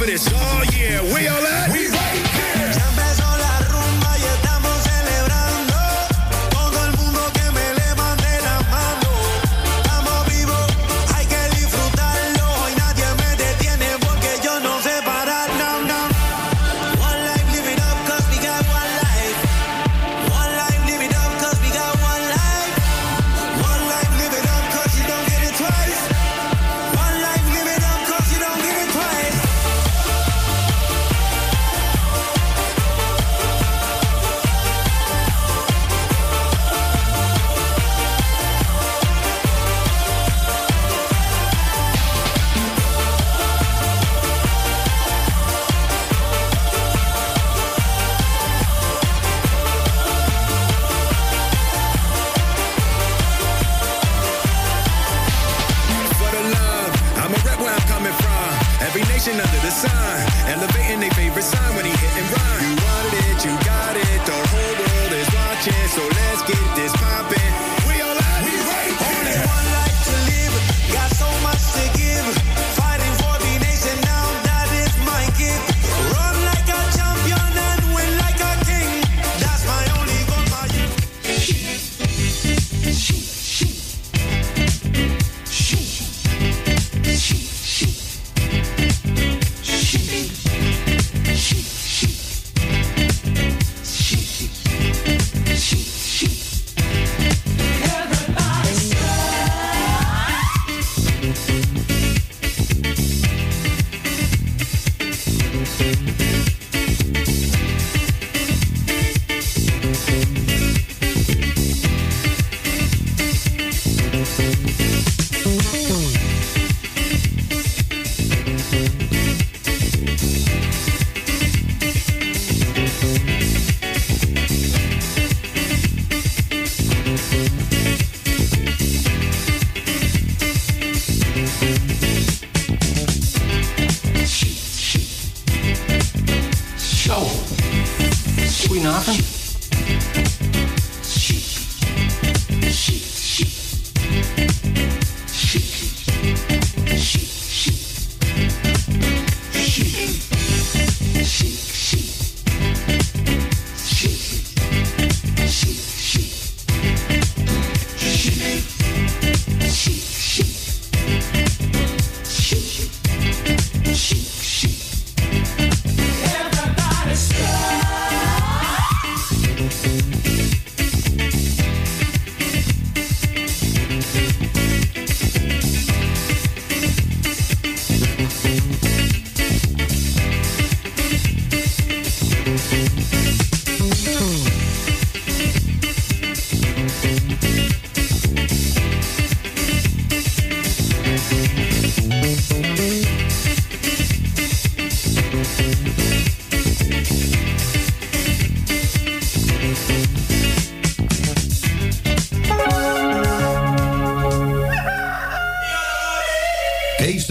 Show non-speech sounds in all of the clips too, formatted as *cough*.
for this. Oh yeah, where y'all at? We right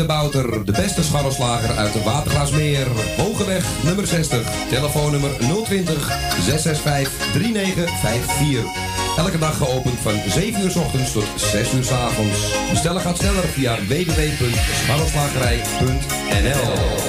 de beste scharrelslager uit de Watergraasmeer. Hogeweg nummer 60, telefoonnummer 020 665 3954. Elke dag geopend van 7 uur s ochtends tot 6 uur s avonds. Bestellen gaat sneller via www.scharrelslagerij.nl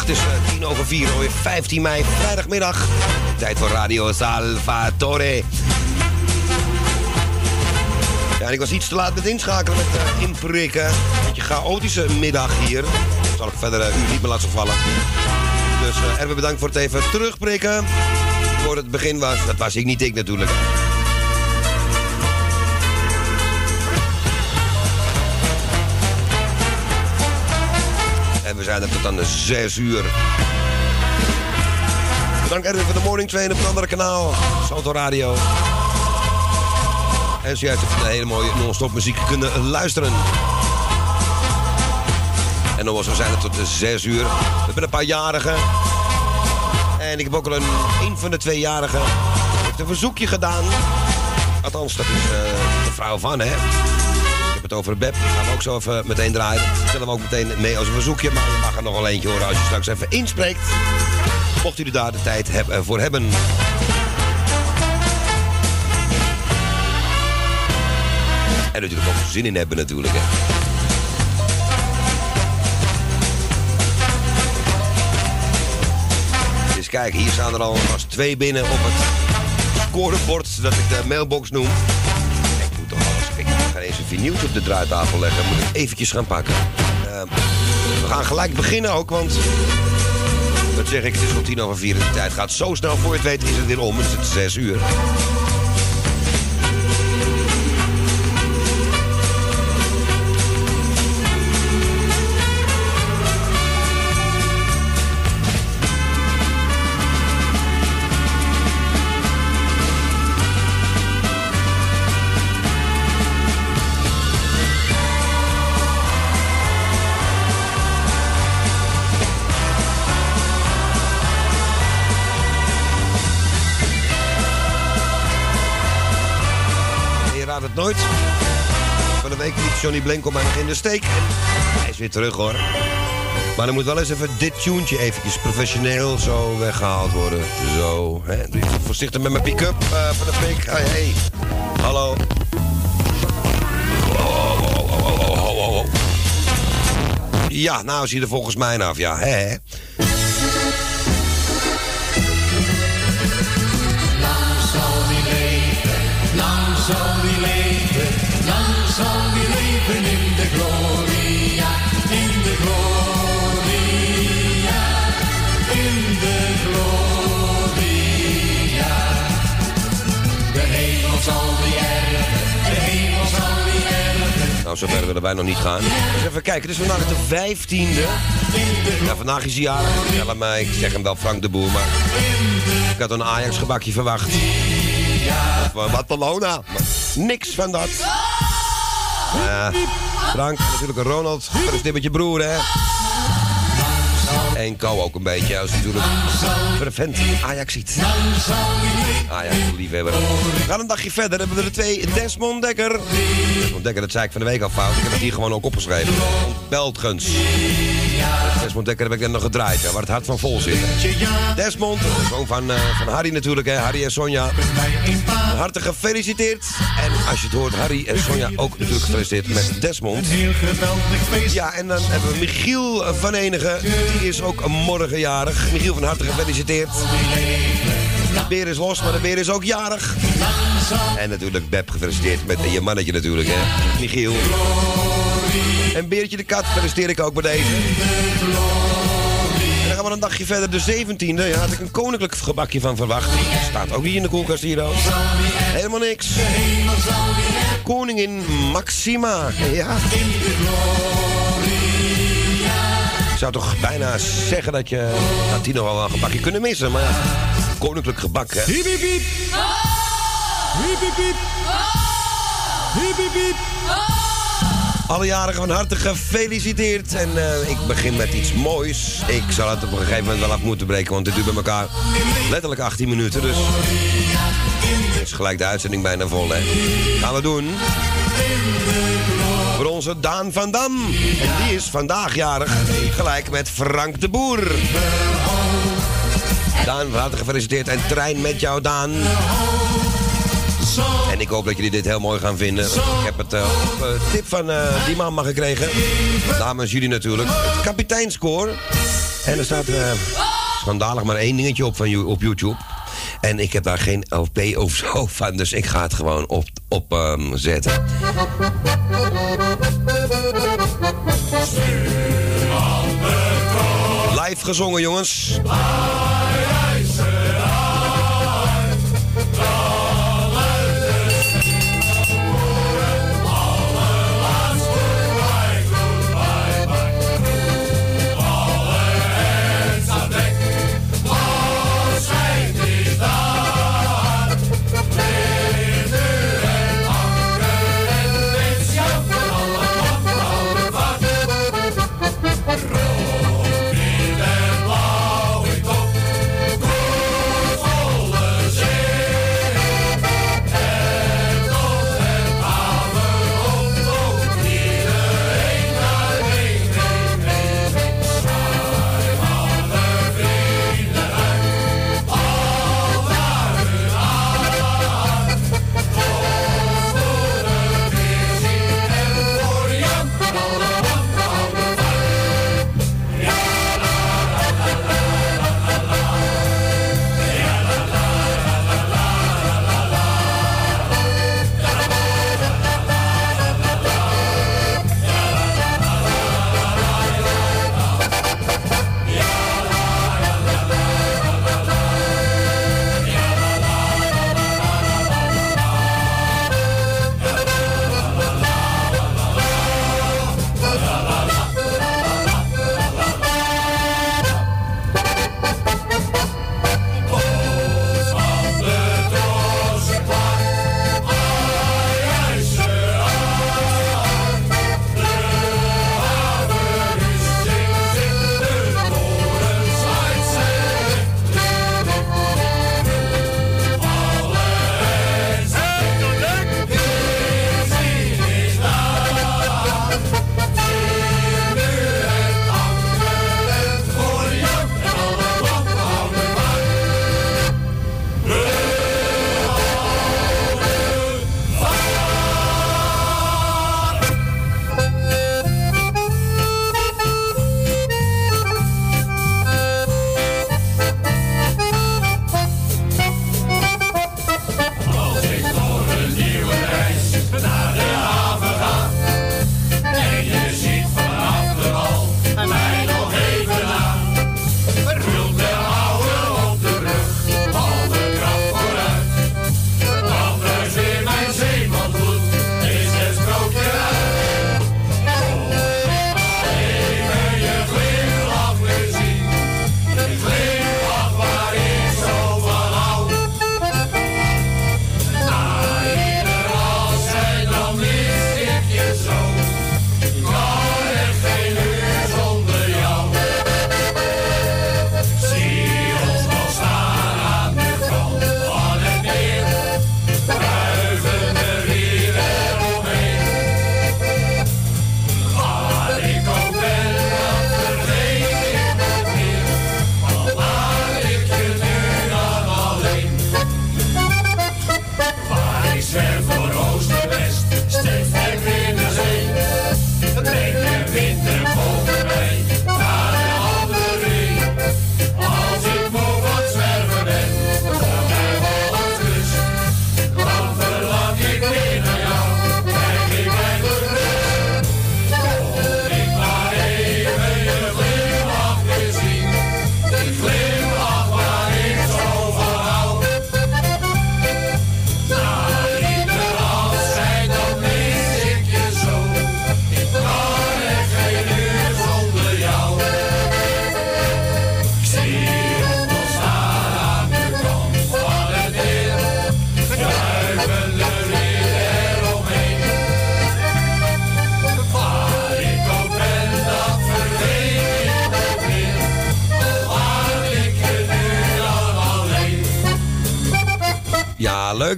Het is uh, tien over vier, alweer 15 mei, vrijdagmiddag. Tijd voor Radio Salvatore. Ja, ik was iets te laat met inschakelen met uh, inprikken. Een beetje chaotische middag hier. Zal ik verder uh, u niet meer laten vallen. Dus uh, bedankt voor het even terugprikken. Voor het begin was, dat was ik niet ik natuurlijk. Er tot aan de 6 uur. Bedankt Erwin voor de morning train op een andere kanaal. Salto Radio. En zojuist heeft een hele mooie non-stop muziek kunnen luisteren. En dan was we zijn er tot de 6 uur. We hebben een paar jarigen. En ik heb ook al een, een van de twee jarigen. heeft een verzoekje gedaan. Althans, dat is uh, de vrouw van, hè. Over Beb. Gaan we ook zo even meteen draaien. Stellen we ook meteen mee als een verzoekje. Maar je mag er nog wel eentje horen als je straks even inspreekt. Mocht u daar de tijd heb, voor hebben. En natuurlijk ook zin in hebben natuurlijk, hè. Dus kijk, hier staan er al als twee binnen op het scorebord dat ik de mailbox noem. Eens een vinyltje op de draaitafel leggen. Moet ik eventjes gaan pakken. Uh, we gaan gelijk beginnen ook, want... Dat zeg ik, het is al tien over vier. De tijd gaat zo snel. Voor je het weet is het weer om. Het is zes uur. Johnny Blanco mij nog in de steek. Hij is weer terug hoor. Maar dan moet wel eens even dit tuentje eventjes professioneel zo weggehaald worden. Zo, hè. Voorzichtig met mijn pick-up uh, van de week. Hey. Hallo. Ja, nou zie je er volgens mij af, ja. Hè? Nou, zover willen wij nog niet gaan. Dus even kijken, is vandaag de 15e. Ja, vandaag is hij jarig. Vertel mij, ik zeg hem wel Frank de Boer, maar... Ik had een Ajax gebakje verwacht. Of uh, Barcelona. Niks van dat. Uh, Frank, natuurlijk Ronald. Gefeliciteerd met je broer, hè. En Ko ook een beetje. Als natuurlijk fervent Ajax ziet. Ajax liefhebber. We gaan een dagje verder. Hebben we er twee. Desmond Dekker. Desmond Dekker, dat zei ik van de week al fout. Ik heb het hier gewoon ook opgeschreven. Beltgens. Desmond Dekker heb ik net nog gedraaid. waar het hart van vol zit. Desmond, zoon van, uh, van Harry natuurlijk. Hè. Harry en Sonja. Hartelijk gefeliciteerd. En als je het hoort, Harry en Sonja ook natuurlijk gefeliciteerd met Desmond. Ja, en dan hebben we Michiel van Enigen. Die is ook morgenjarig. Michiel van harte gefeliciteerd. De beer is los, maar de beer is ook jarig. En natuurlijk Beb gefeliciteerd met je mannetje natuurlijk, hè. Michiel. En Beertje de Kat feliciteer ik ook bij deze. En dan gaan we een dagje verder, de 17e. Ja, had ik een koninklijk gebakje van verwacht. Staat ook hier in de koelkast hier ook. Helemaal niks. Koningin Maxima. Ja zou toch bijna zeggen dat je dat die nog wel een gebakje kunnen missen. Maar koninklijk gebak, hè. Hiep, hiep, hiep. Hiep, hiep, hiep. Hiep, hiep, hiep. Alle jarigen van harte gefeliciteerd. En uh, ik begin met iets moois. Ik zal het op een gegeven moment wel af moeten breken, want dit duurt bij elkaar letterlijk 18 minuten. Dus is gelijk de uitzending bijna vol, hè. Gaan we doen voor onze Daan van Dam. En die is vandaag jarig, gelijk met Frank de Boer. Daan, van harte gefeliciteerd en trein met jou, Daan. En ik hoop dat jullie dit heel mooi gaan vinden. Ik heb het uh, op uh, tip van uh, die man gekregen. Namens jullie natuurlijk. Het kapiteinskoor. En er staat schandalig maar één dingetje op, van, op YouTube. En ik heb daar geen LP of zo van, dus ik ga het gewoon op, op um, zetten. Live gezongen, jongens.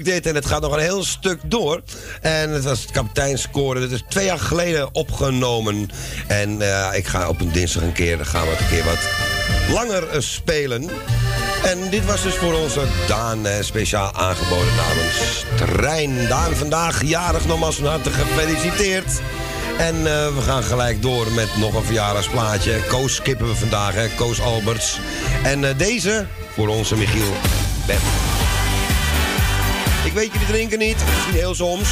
dit. En het gaat nog een heel stuk door. En het was het kapiteinscore. Dat is twee jaar geleden opgenomen. En eh, ik ga op een dinsdag een keer, gaan we een keer wat langer eh, spelen. En dit was dus voor onze Daan, eh, speciaal aangeboden namens Trein. Daan, vandaag jarig nogmaals van harte gefeliciteerd. En we gaan gelijk door met nog een verjaardagsplaatje. Koos kippen we vandaag, hè? Koos Alberts. En deze voor onze Michiel Bep weet jullie drinken niet. Misschien heel soms.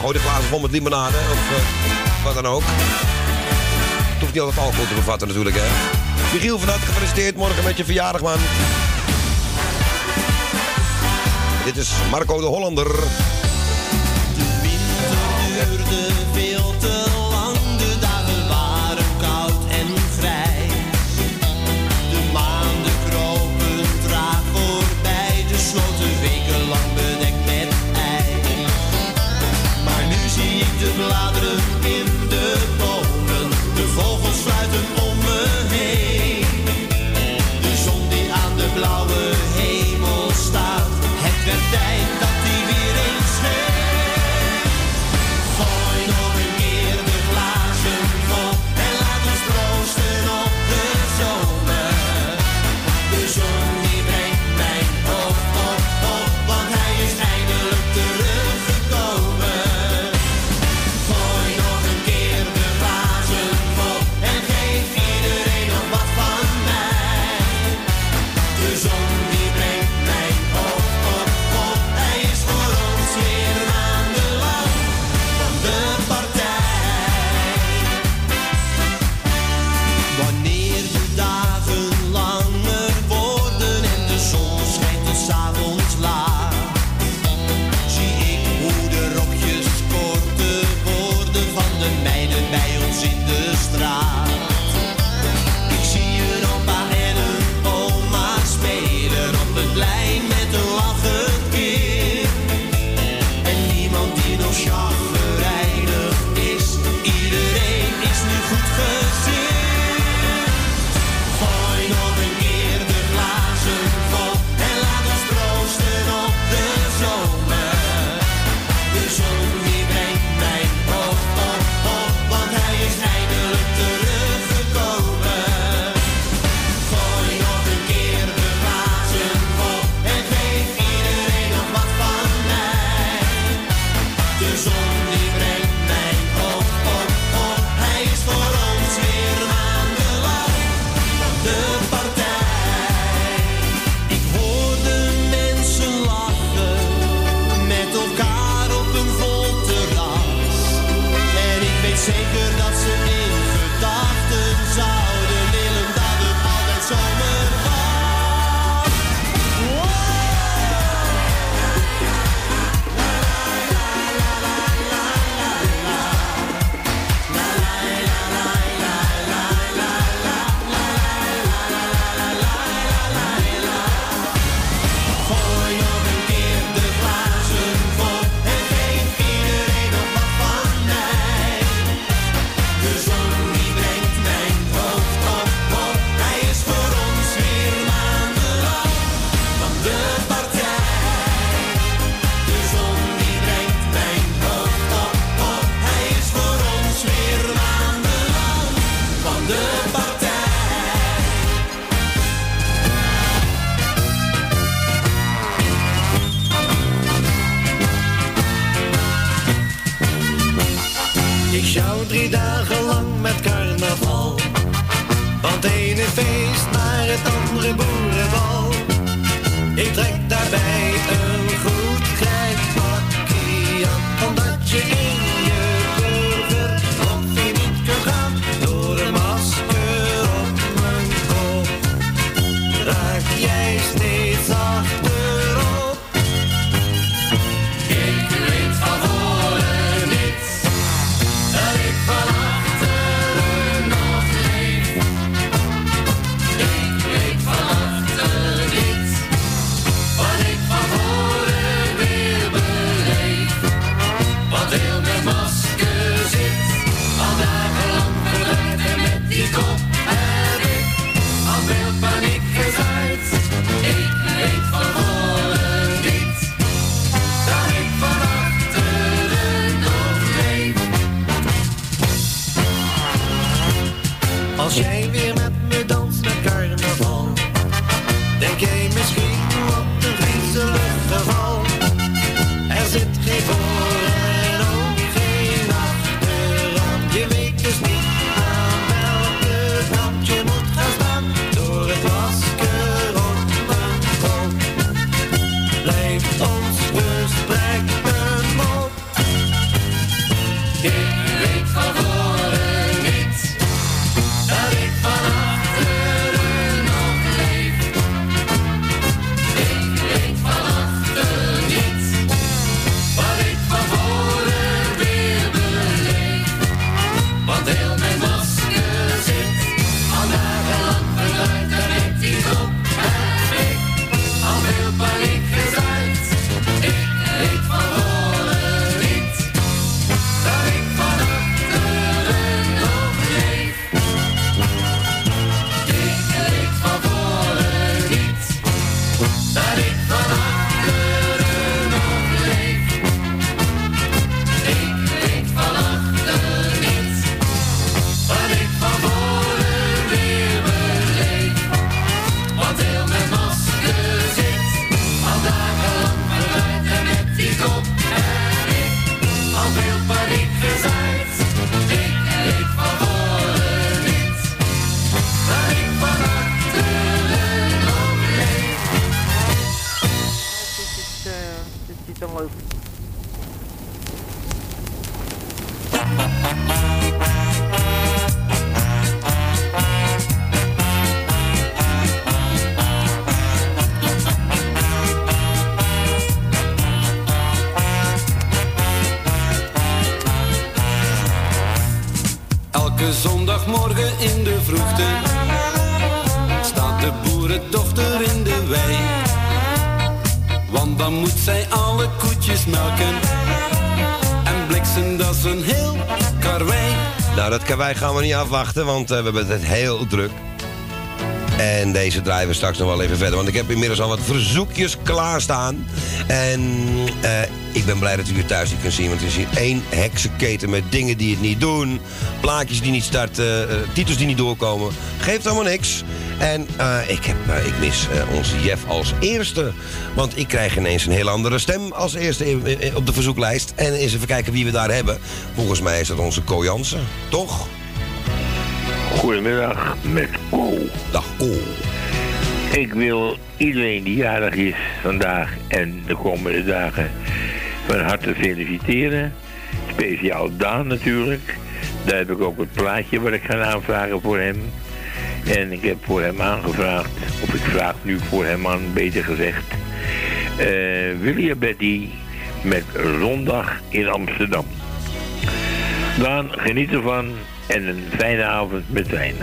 Gooi de glazen vol met limonade of eh, wat dan ook. Het hoeft niet altijd alcohol te bevatten natuurlijk, hè. Michiel, van harte gefeliciteerd morgen met je verjaardag, man. Dit is Marco de Hollander. De. feest naar het andere boerenbal. Ik trek daarbij een groep. Karwei gaan we niet afwachten, want eh, we hebben het heel druk. En deze we straks nog wel even verder. Want ik heb inmiddels al wat verzoekjes klaarstaan. En eh, ik ben blij dat u het thuis niet kunt zien. Want er is hier één heksenketen met dingen die het niet doen. Plaatjes die niet starten. eh, titels die niet doorkomen. Geeft allemaal niks. En ik, heb, ik mis onze Jeff als eerste. Want ik krijg ineens een heel andere stem als eerste op de verzoeklijst. En eens even kijken wie we daar hebben. Volgens mij is dat onze Co Jansen. Toch? Goedemiddag, met Ko. Dag Ko. Ik wil iedereen die jarig is vandaag en de komende dagen van harte feliciteren. Speciaal Daan natuurlijk. Daar heb ik ook het plaatje wat ik ga aanvragen voor hem. En ik heb voor hem aangevraagd, of ik vraag nu voor hem aan, beter gezegd. Eh William Betty met Zondag in Amsterdam. Daan, geniet ervan en een fijne avond met wijn.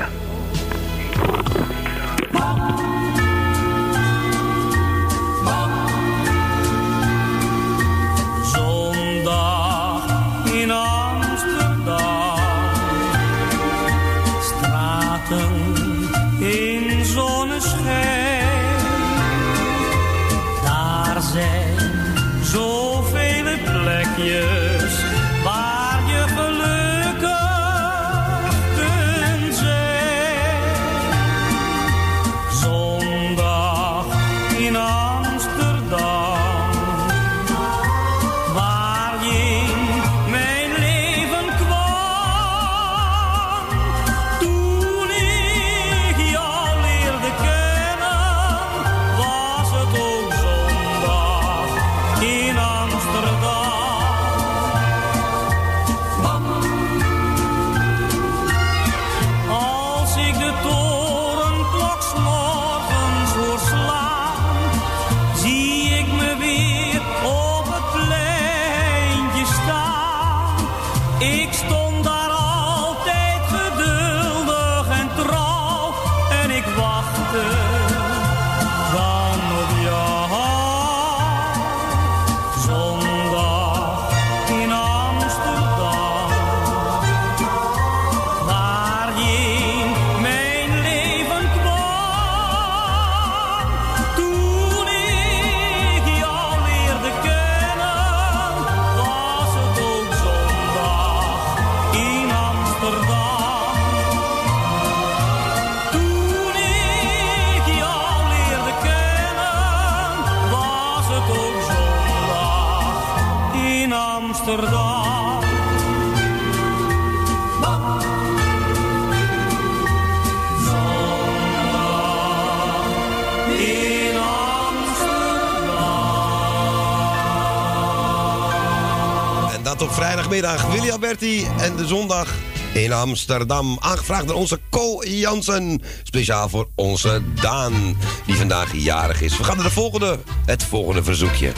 Vrijdagmiddag. Willy Alberti en de zondag in Amsterdam. Aangevraagd door onze Co Jansen. Speciaal voor onze Daan, die vandaag jarig is. We gaan naar de volgende, het volgende verzoekje.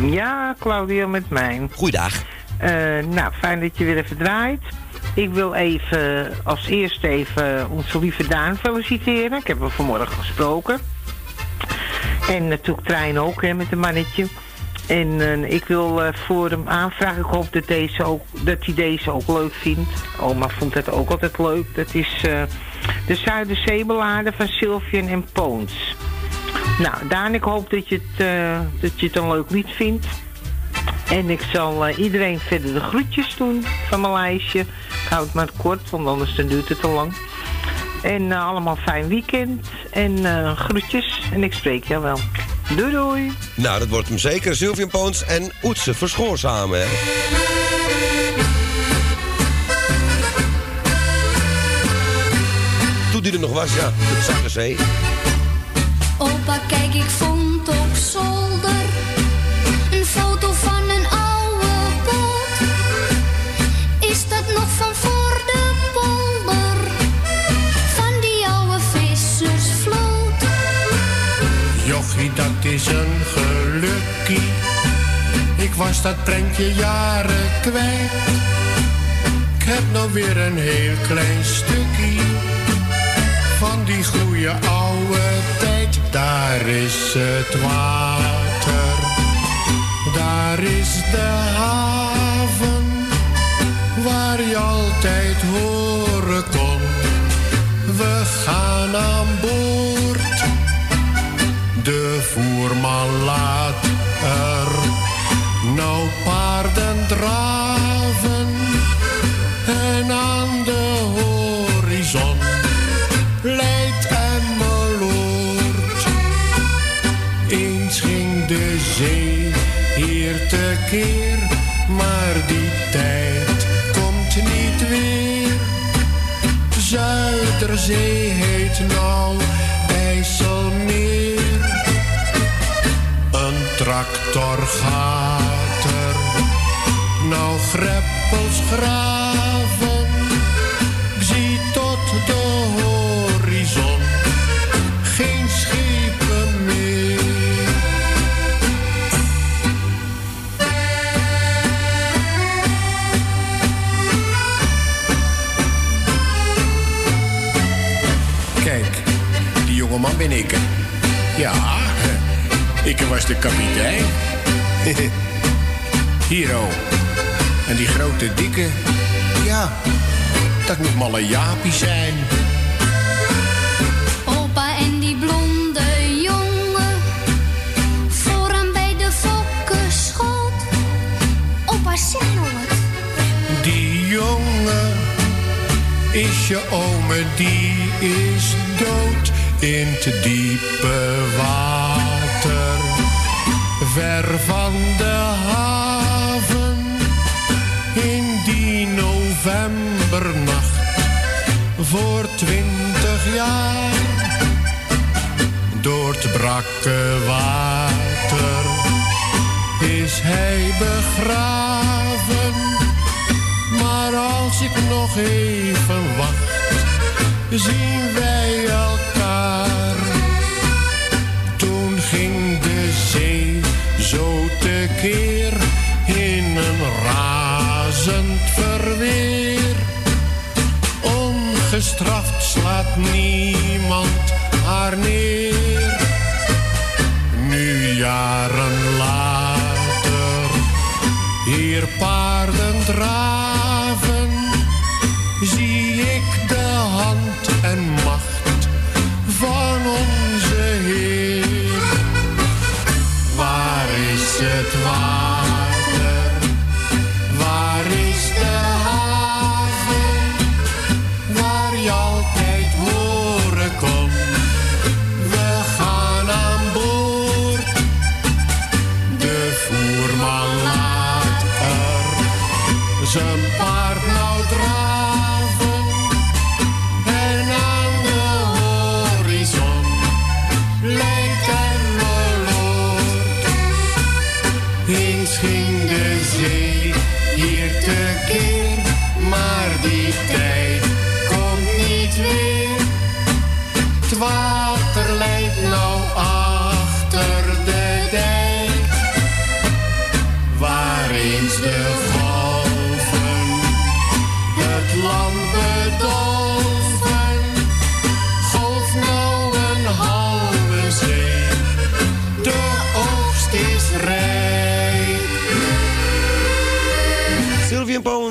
Ja, Claudia met mij. Goeiedag. Eh, nou, fijn dat je weer even draait. Ik wil even als eerste even onze lieve Daan feliciteren. Ik heb hem vanmorgen gesproken. En natuurlijk Trein ook, hè, met een mannetje. En eh, ik wil eh, voor hem aanvragen. Ik hoop dat, deze ook, dat hij deze ook leuk vindt. Oma vond het ook altijd leuk. Dat is eh, de Zuiderzeebeladen van Sylvian en Poons. Nou, Daan, ik hoop dat je het, dat je het een leuk lied vindt. En ik zal iedereen verder de groetjes doen van mijn lijstje. Ik hou het maar kort, want anders dan duurt het te lang. En allemaal fijn weekend. En groetjes. En ik spreek jou wel. Doei doei. Nou, dat wordt hem zeker. Sylvian Poons en Oetse Verschoor samen, hè? Toen die er nog was, ja. Het Zuiderzee. Opa, kijk, ik vond Ik was dat prentje jaren kwijt. Ik heb nou weer een heel klein stukje van die goede oude tijd. Daar is het water. Waar is de haven waar je altijd horen kon? We gaan aan boord. De voerman laat er nou paarden draven. En aan de horizon leidt Emmeloord. Eens ging de zee hier tekeer, maar die tijd komt niet weer. Zuiderzee heet nou IJsselmeer. Een tractor gaat graven. Ik zie tot de horizon geen schepen meer. Kijk, die jongeman ben ik. Ja, ik was de kapitein. *laughs* Hier oh. En die grote dikke, ja, dat moet malle Jaapie zijn. Opa en die blonde jongen, vooraan bij de fokkenschot. Opa, zeg nou wat. Die jongen is je ome, die is dood in te diepe water. Ver van de haven, voor twintig jaar. Door het brakke water is hij begraven. Maar als ik nog even wacht, zien wij elkaar. Toen ging de zee zo tekeer Ongestraft slaat niemand haar neer.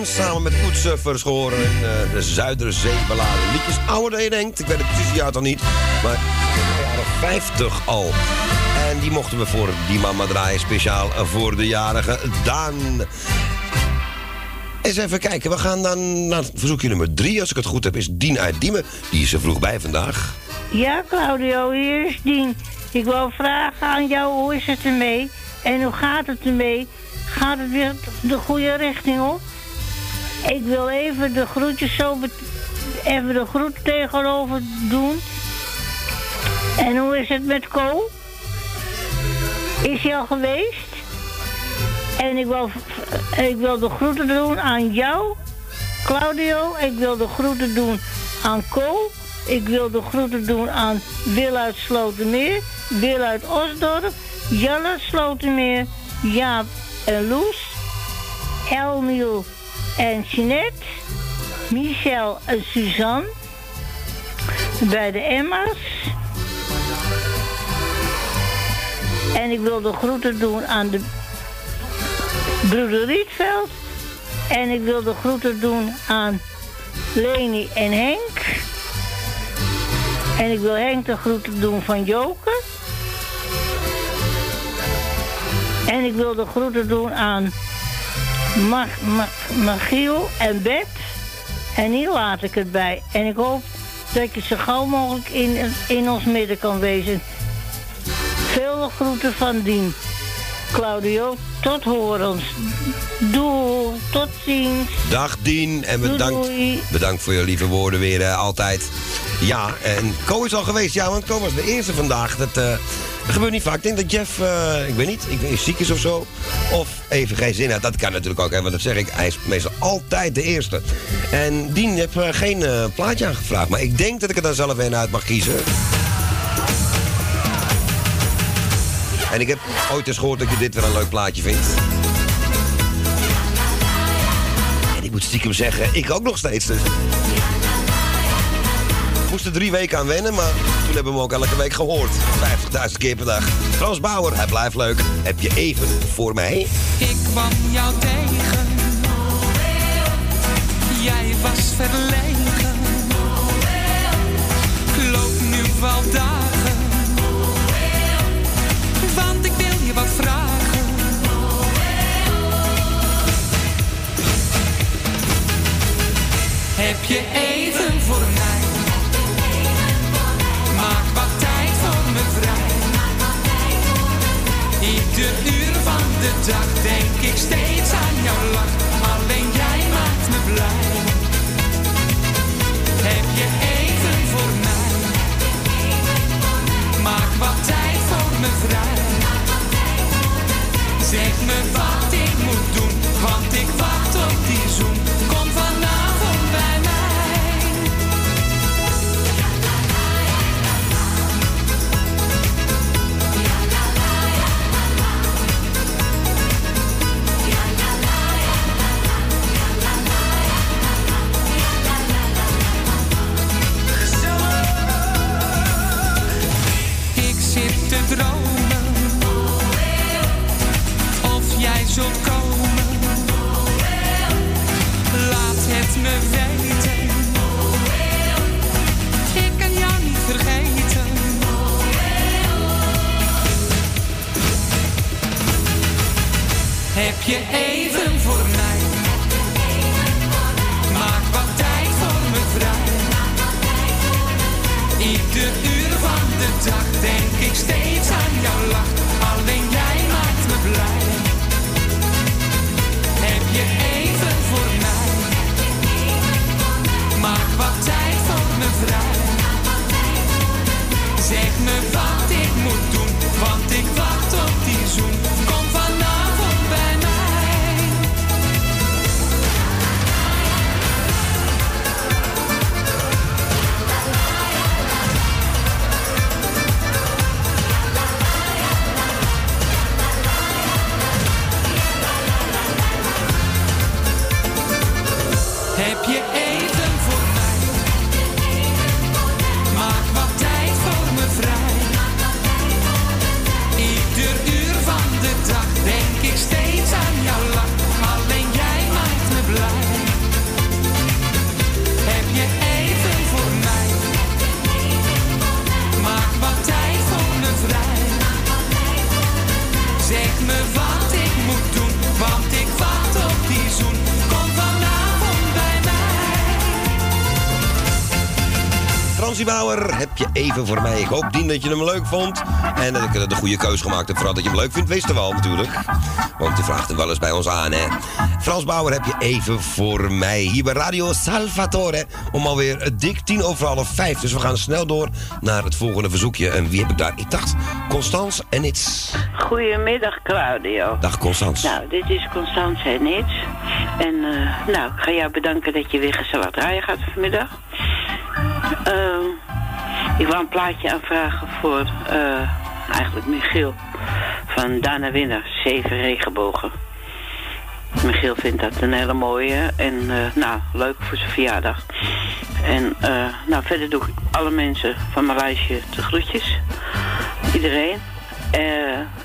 Samen met Koetsuffers horen in eh, de Zuiderzee beladen. Liedjes ouder dan je denkt. Ik weet het precies jaar toch niet. Maar in de jaren 50 al. En die mochten we voor die mama draaien. Speciaal voor de jarige Daan. Eens even kijken. We gaan dan naar verzoekje nummer 3. Als ik het goed heb is Dien uit Diemen. Die is er vroeg bij vandaag. Ja, Claudio, hier is Dien. Ik wil vragen aan jou, hoe is het ermee? En hoe gaat het ermee? Gaat het weer de goede richting op? Ik wil even de groetjes zo... Even de groet tegenover doen. En hoe is het met Co? Is hij al geweest? En ik wil, ik wil de groeten doen aan jou, Claudio. Ik wil de groeten doen aan Co. Ik wil de groeten doen aan Wil uit Slotermeer, Wil uit Osdorp, Jan uit Slotermeer, Jaap en Loes, Elmiel en Jeanette, Michel en Suzanne, bij de Emma's. En ik wil de groeten doen aan de broeder Rietveld. En ik wil de groeten doen aan Leni en Henk. En ik wil Henk de groeten doen van Joke. En ik wil de groeten doen aan Mag, Mag, Magiel en Bert. En hier laat ik het bij. En ik hoop dat je zo gauw mogelijk in, in ons midden kan wezen. Veel groeten van Dien. Claudio, tot horens. Doei, tot ziens. Dag Dien en bedankt, doei. bedankt voor je lieve woorden weer eh, altijd. Ja, en Co is al geweest. Ja, want Co was de eerste vandaag. Dat, eh, dat gebeurt niet vaak. Ik denk dat Jeff, eh, ik weet niet, ik weet, ziek is of zo. Of even geen zin had. Dat kan natuurlijk ook, want dat zeg ik. Hij is meestal altijd de eerste. En Dien, je hebt eh, geen eh, plaatje aangevraagd. Maar ik denk dat ik er dan zelf een uit mag kiezen. En ik heb ooit eens gehoord dat je dit weer een leuk plaatje vindt. En ik moet stiekem zeggen, ik ook nog steeds dus. Moest er drie weken aan wennen, maar toen hebben we hem ook elke week gehoord. 50.000 keer per dag. Frans Bauer, hij blijft leuk. Heb je even voor mij? Ik kwam jou tegen. Voor mij? Ik hoop, Dien, dat je hem leuk vond. En dat ik de goede keus gemaakt heb. Vooral dat je hem leuk vindt, wist er wel natuurlijk. Want je vraagt hem wel eens bij ons aan, hè. Frans Bauer, heb je even voor mij? Hier bij Radio Salvatore. Om alweer dik tien over half vijf. Dus we gaan snel door naar het volgende verzoekje. En wie heb ik daar? Ik dacht, Constance en It's. Goedemiddag Claudio. Dag Constance. Nou, dit is Constance en Nits. En eh, nou, ik ga jou bedanken dat je weer gezellig draaien gaat vanmiddag. Ik wou een plaatje aanvragen voor eh, eigenlijk Michiel van Dana Winner, Zeven Regenbogen. Michiel vindt dat een hele mooie en eh, nou, leuk voor zijn verjaardag. En eh, nou, verder doe ik alle mensen van mijn lijstje de groetjes. Iedereen.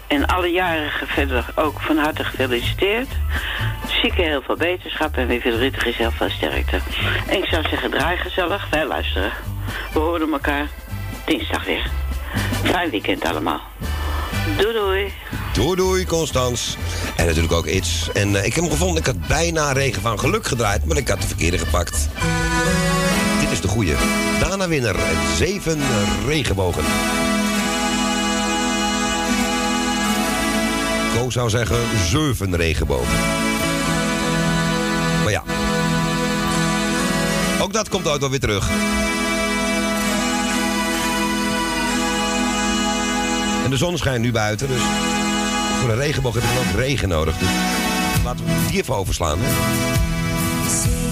En alle jarigen verder ook van harte gefeliciteerd. Zieken heel veel beterschap en wie verdrietig is heel veel sterkte. En ik zou zeggen, draai gezellig, wij luisteren. We horen elkaar dinsdag weer. Fijn weekend allemaal. Doei doei. Doei doei, Constans. En natuurlijk ook iets. En eh, ik heb hem gevonden. Ik had bijna Regen van Geluk gedraaid, maar ik had de verkeerde gepakt. Dit is de goede. Dana Winner en zeven regenbogen. Ko zou zeggen zeven regenbogen. Maar ja. Ook dat komt ooit wel weer terug. En de zon schijnt nu buiten, dus voor een regenboog heb je ook regen nodig. Dus laten we die even overslaan. Hè?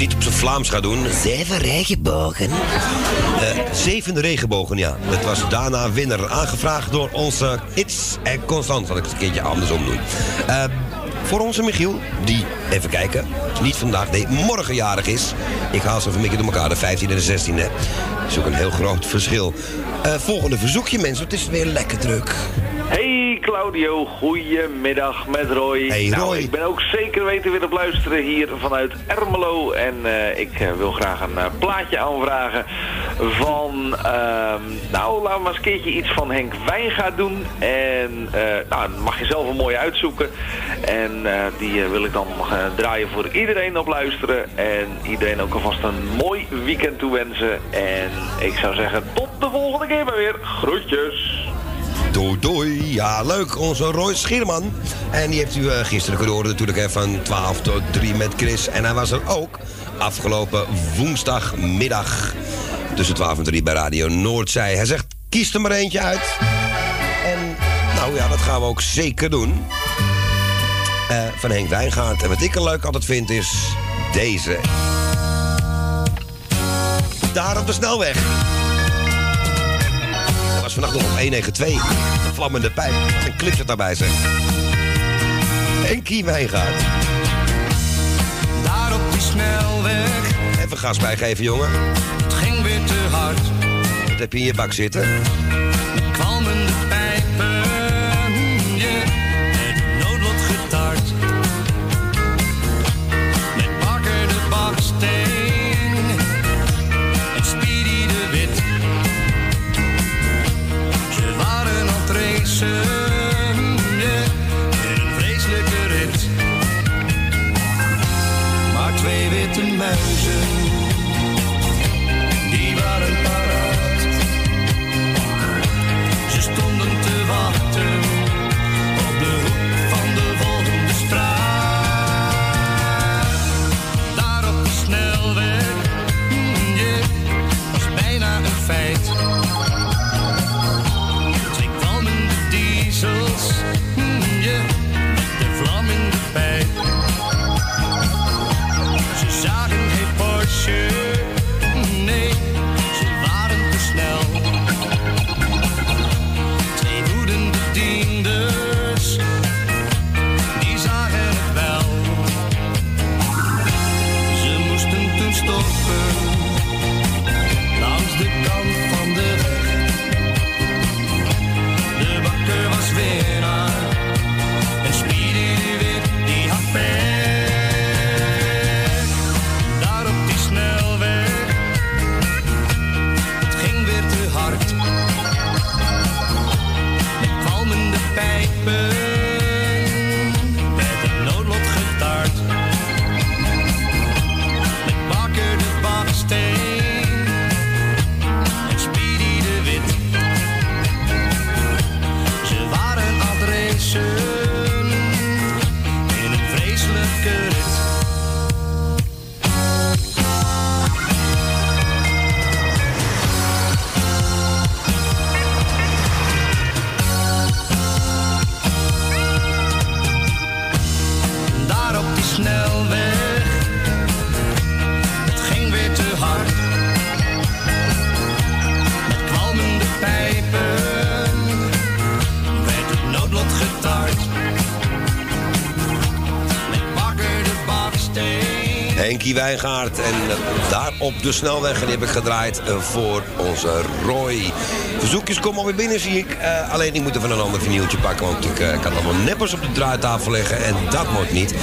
Niet op zijn Vlaams ga doen. Zeven regenbogen. Eh, zeven regenbogen, ja. Het was Dana Winner. Aangevraagd door onze It's en Constant. Zal ik het een keertje andersom doen. Eh, voor onze Michiel, die, even kijken, niet vandaag, nee, morgen jarig is. Ik haal ze even een beetje door elkaar, de 15 en de 16, hè. Dat is ook een heel groot verschil. Eh, volgende verzoekje, mensen, het is weer lekker druk. Claudio, goedemiddag met Roy. Hey, Nou, Roy. ik ben ook zeker weten weer op luisteren hier vanuit Ermelo. En eh, ik eh, wil graag een eh, plaatje aanvragen van, ehm, nou laten we maar eens een keertje iets van Henk Wijngaard doen. En nou, mag je zelf een mooie uitzoeken. En die wil ik dan draaien voor iedereen op luisteren. En iedereen ook alvast een mooi weekend toewensen. En ik zou zeggen, tot de volgende keer maar weer. Groetjes. Doei doei. Ja, leuk. Onze Roy Schierman. En die heeft u eh, gisteren kunnen horen natuurlijk hè, van 12 tot 3 met Chris. En hij was er ook afgelopen woensdagmiddag tussen 12 en 3 bij Radio Noordzij. Hij zegt, kies er maar eentje uit. En nou ja, dat gaan we ook zeker doen. Eh, van Henk Wijngaard. En wat ik er leuk altijd vind is deze. Daar op de snelweg. Was vannacht nog op 192. De vlammende pijp. Wat een clipje daarbij zeg. Henkie Wijngaard. Daar op die snelweg, Even gas bijgeven, jongen. het ging weer te hard. Wat heb je in je bak zitten? Kwalmende pijpen, imagine remember op de snelweg. En die heb ik gedraaid eh, voor onze Roy. Verzoekjes komen alweer binnen, zie ik. Eh, alleen ik moet even een ander vinyltje pakken. Want ik eh, kan allemaal neppers op de draaitafel leggen. En dat moet niet.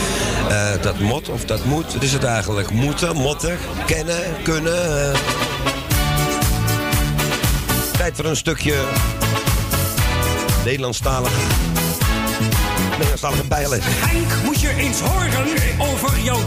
Dat moet of dat moet. Wat is het eigenlijk? Moeten, motten, kennen, kunnen. Tijd voor een stukje Nederlandstalig. Nederlandstalige bijles. Henk, moet je eens horen over jouw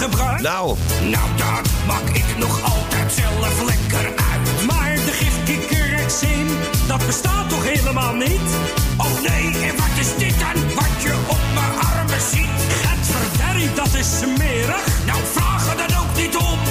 Nou. Nou, dat maak ik nog altijd zelf lekker uit. Maar de gifkikkerexeem, dat bestaat toch helemaal niet? Oh nee, en wat is dit dan, wat je op mijn armen ziet? Gadverderrie, dat is smerig. Nou, vraag er dan ook niet om.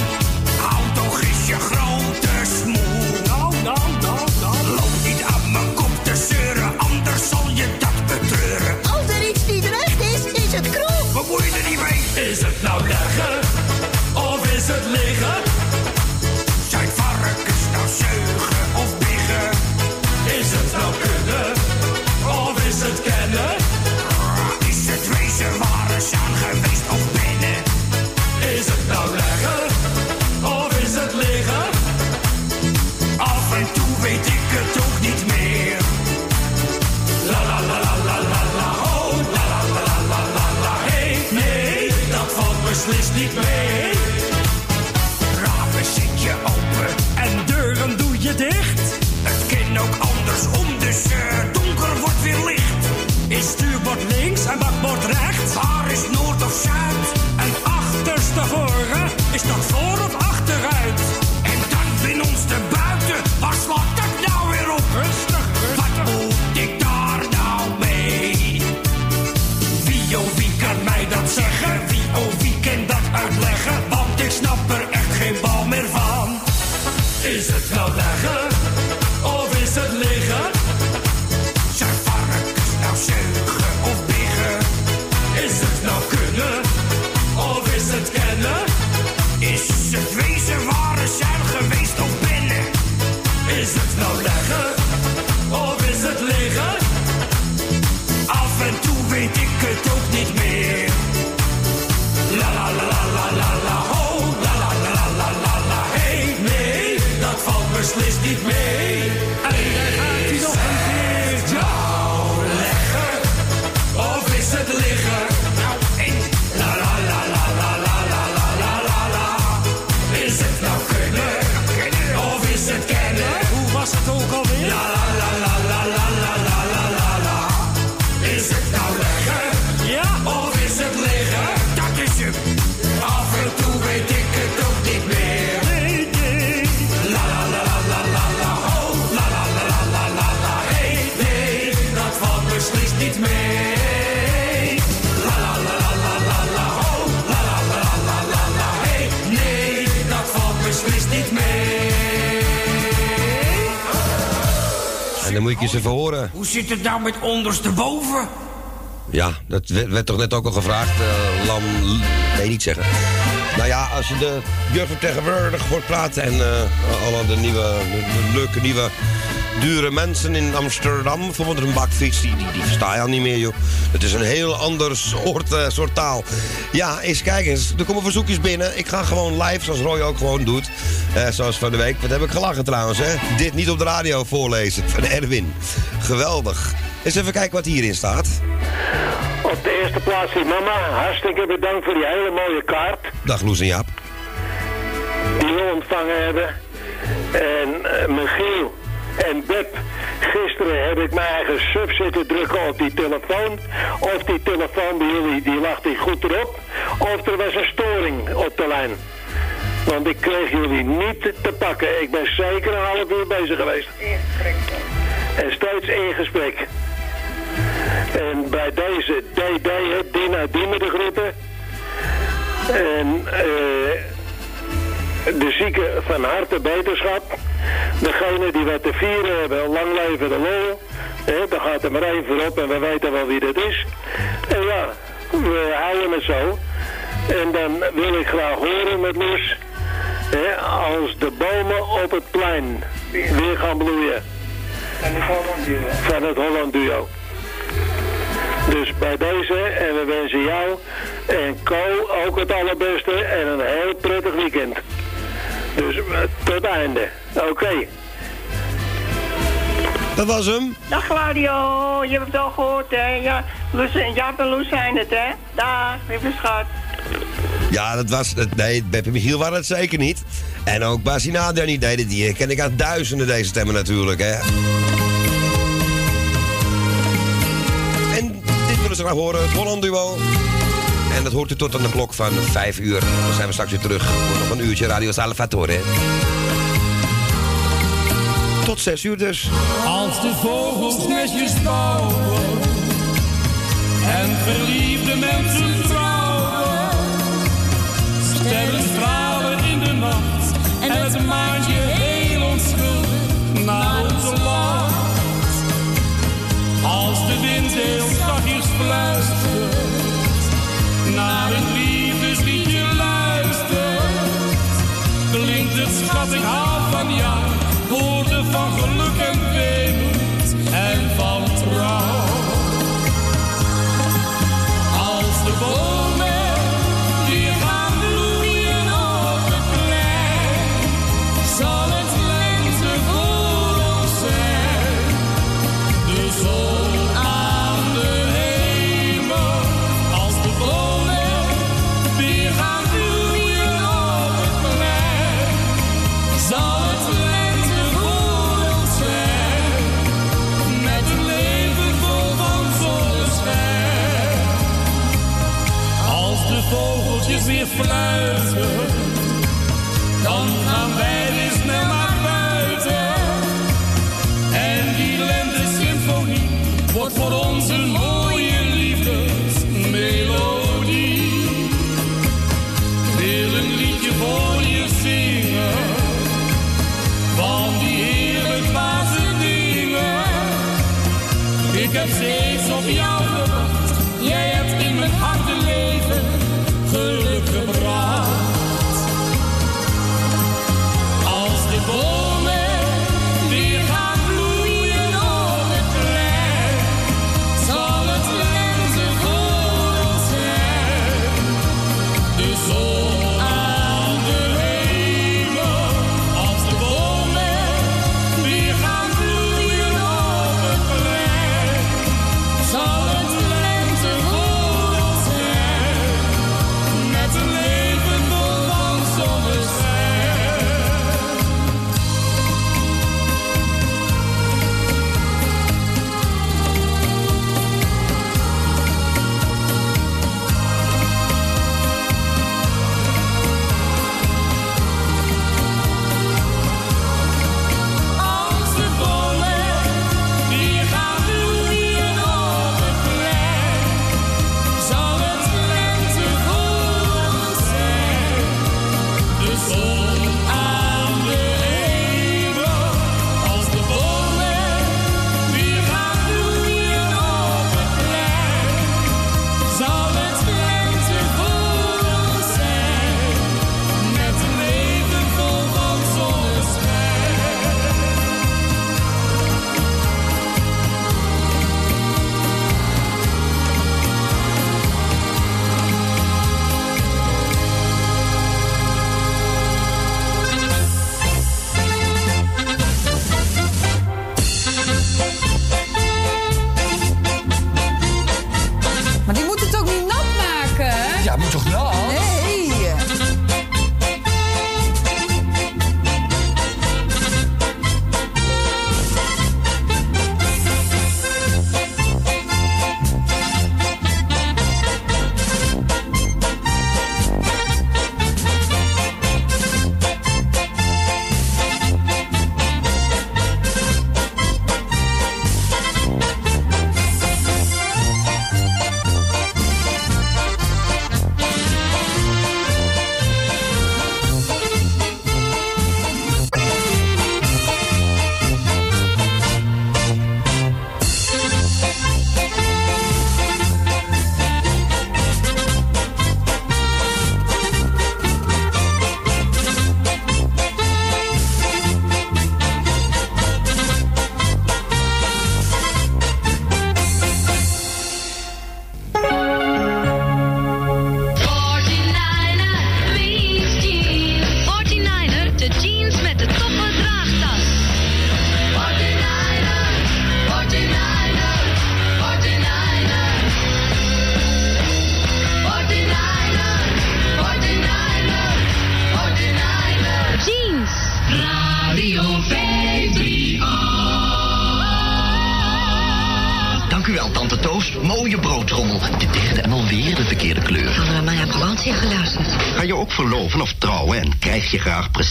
Nou leggen? Of is het liggen? Af en toe weet ik het ook niet meer. La la la la la la ho, la la la la la la hey, nee, dat valt beslist niet mee. Moet ik je eens even horen. Hoe zit het nou met ondersteboven? Ja, dat werd, werd toch net ook al gevraagd. eh, lam... Nee, niet zeggen. Nou ja, als je de jeugdvertegenwoordiger hoort praten... en eh, alle de nieuwe, de, de leuke nieuwe dure mensen in Amsterdam... bijvoorbeeld een bakfiets, die, die, die versta je al niet meer, joh. Het is een heel ander soort, eh, soort taal. Ja, eens kijken eens. Er komen verzoekjes binnen. Ik ga gewoon live, zoals Roy ook gewoon doet. Eh, zoals van de week. Wat heb ik gelachen trouwens, hè? Dit niet op de radio voorlezen van Erwin. Geweldig. Eens even kijken wat hierin staat. Op de eerste plaats die mama. Hartstikke bedankt voor die hele mooie kaart Dag Loes en Jaap. die we ontvangen hebben. En eh, Michiel en Beb, gisteren heb ik mijn eigen sub zitten drukken op die telefoon. Of die telefoon bij jullie, die lag die goed erop. Of er was een storing op de lijn. Want ik kreeg jullie niet te pakken. Ik ben zeker een half uur bezig geweest. En steeds in gesprek. En bij deze DD, Dina Diemen de groeten. En eh, de zieken van harte beterschap. Degene die wat te vieren hebben, lang leven de lol. Daar gaat er maar één voorop en we weten wel wie dat is. En ja, we houden het zo. En dan wil ik graag horen met Loes. Als de bomen op het plein weer gaan bloeien. Van het Holland Duo. Dus bij deze, en we wensen jou en Co ook het allerbeste en een heel prettig weekend. Dus eh, tot einde. Oké. Dat was hem. Dag Claudio, je hebt het al gehoord hè. Ja, Loes, Jaap en Loes zijn het hè. Dag, lieve schat. Ja, dat was... het- Nee, Beppe Michiel waren het zeker niet. En ook Basinader niet. Nee, die ken ik aan duizenden deze stemmen natuurlijk, hè. En dit willen ze graag horen, het Holland Duo. En dat hoort u tot aan de klok van 5 uur. Dan zijn we straks weer terug voor nog een uurtje Radio Salvatore. Tot 6 uur dus. Als de vogels nestjes bouwen en verliefde mensen trouwen, sterren stralen in de nacht en het maandje heel onschuldig naar ons lacht. Als de wind heel zachtjes fluistert naar een liefdesliedje luistert, klinkt het schat ik hou van jou, woorden van geluk en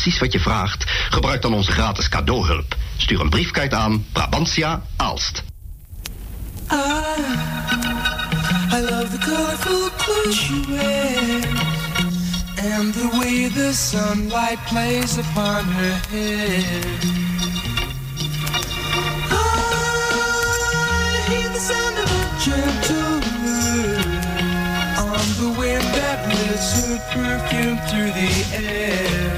precies wat je vraagt? Gebruik dan onze gratis cadeauhulp. Stuur een briefkaart aan Brabantia Aalst. I, I love the colorful clothes you wear And the way the sunlight plays upon her hair I hear the sound of gentle On the wind that lifts her perfume through the air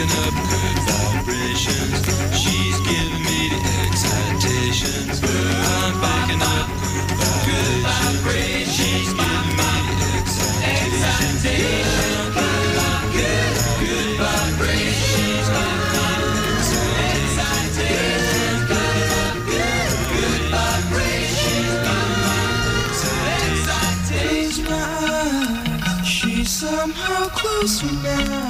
picking up good vibrations. She's giving me the excitations. I'm picking up good vibrations. She's giving me the excitations. Good, good vibrations. somehow closer now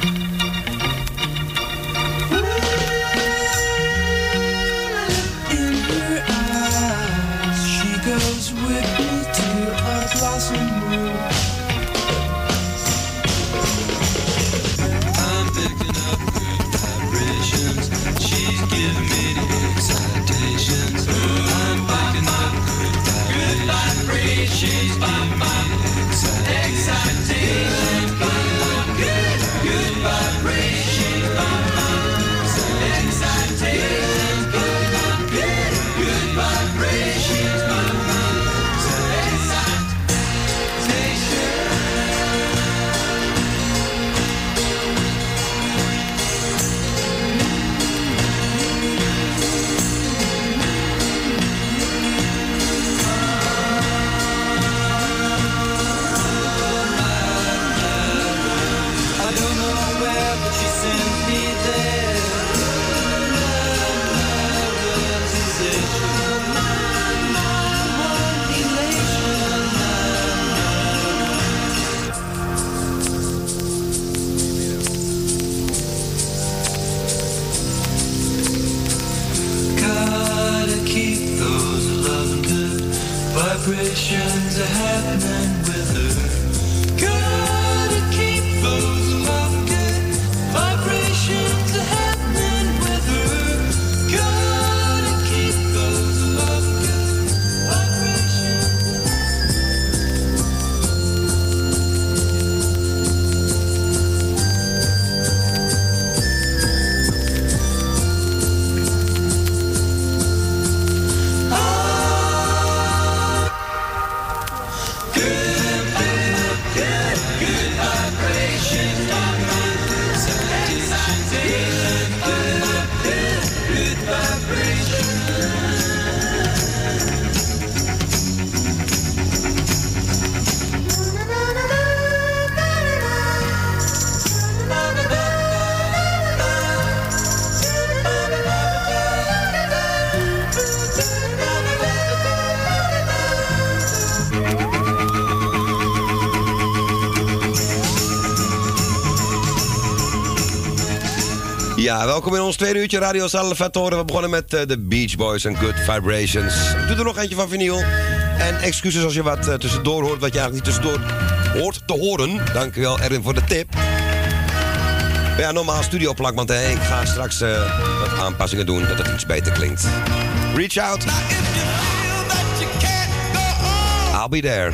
Welkom in ons tweede uurtje Radio Salvatore. We begonnen met eh, de Beach Boys en Good Vibrations. Ik doe er nog eentje van vinyl. En excuses als je wat eh, tussendoor hoort, wat je eigenlijk niet tussendoor hoort te horen. Dankjewel Erwin voor de tip. Maar ja, normaal studioplak, want hè, ik ga straks eh, wat aanpassingen doen, dat het iets beter klinkt. Reach out. I'll be there.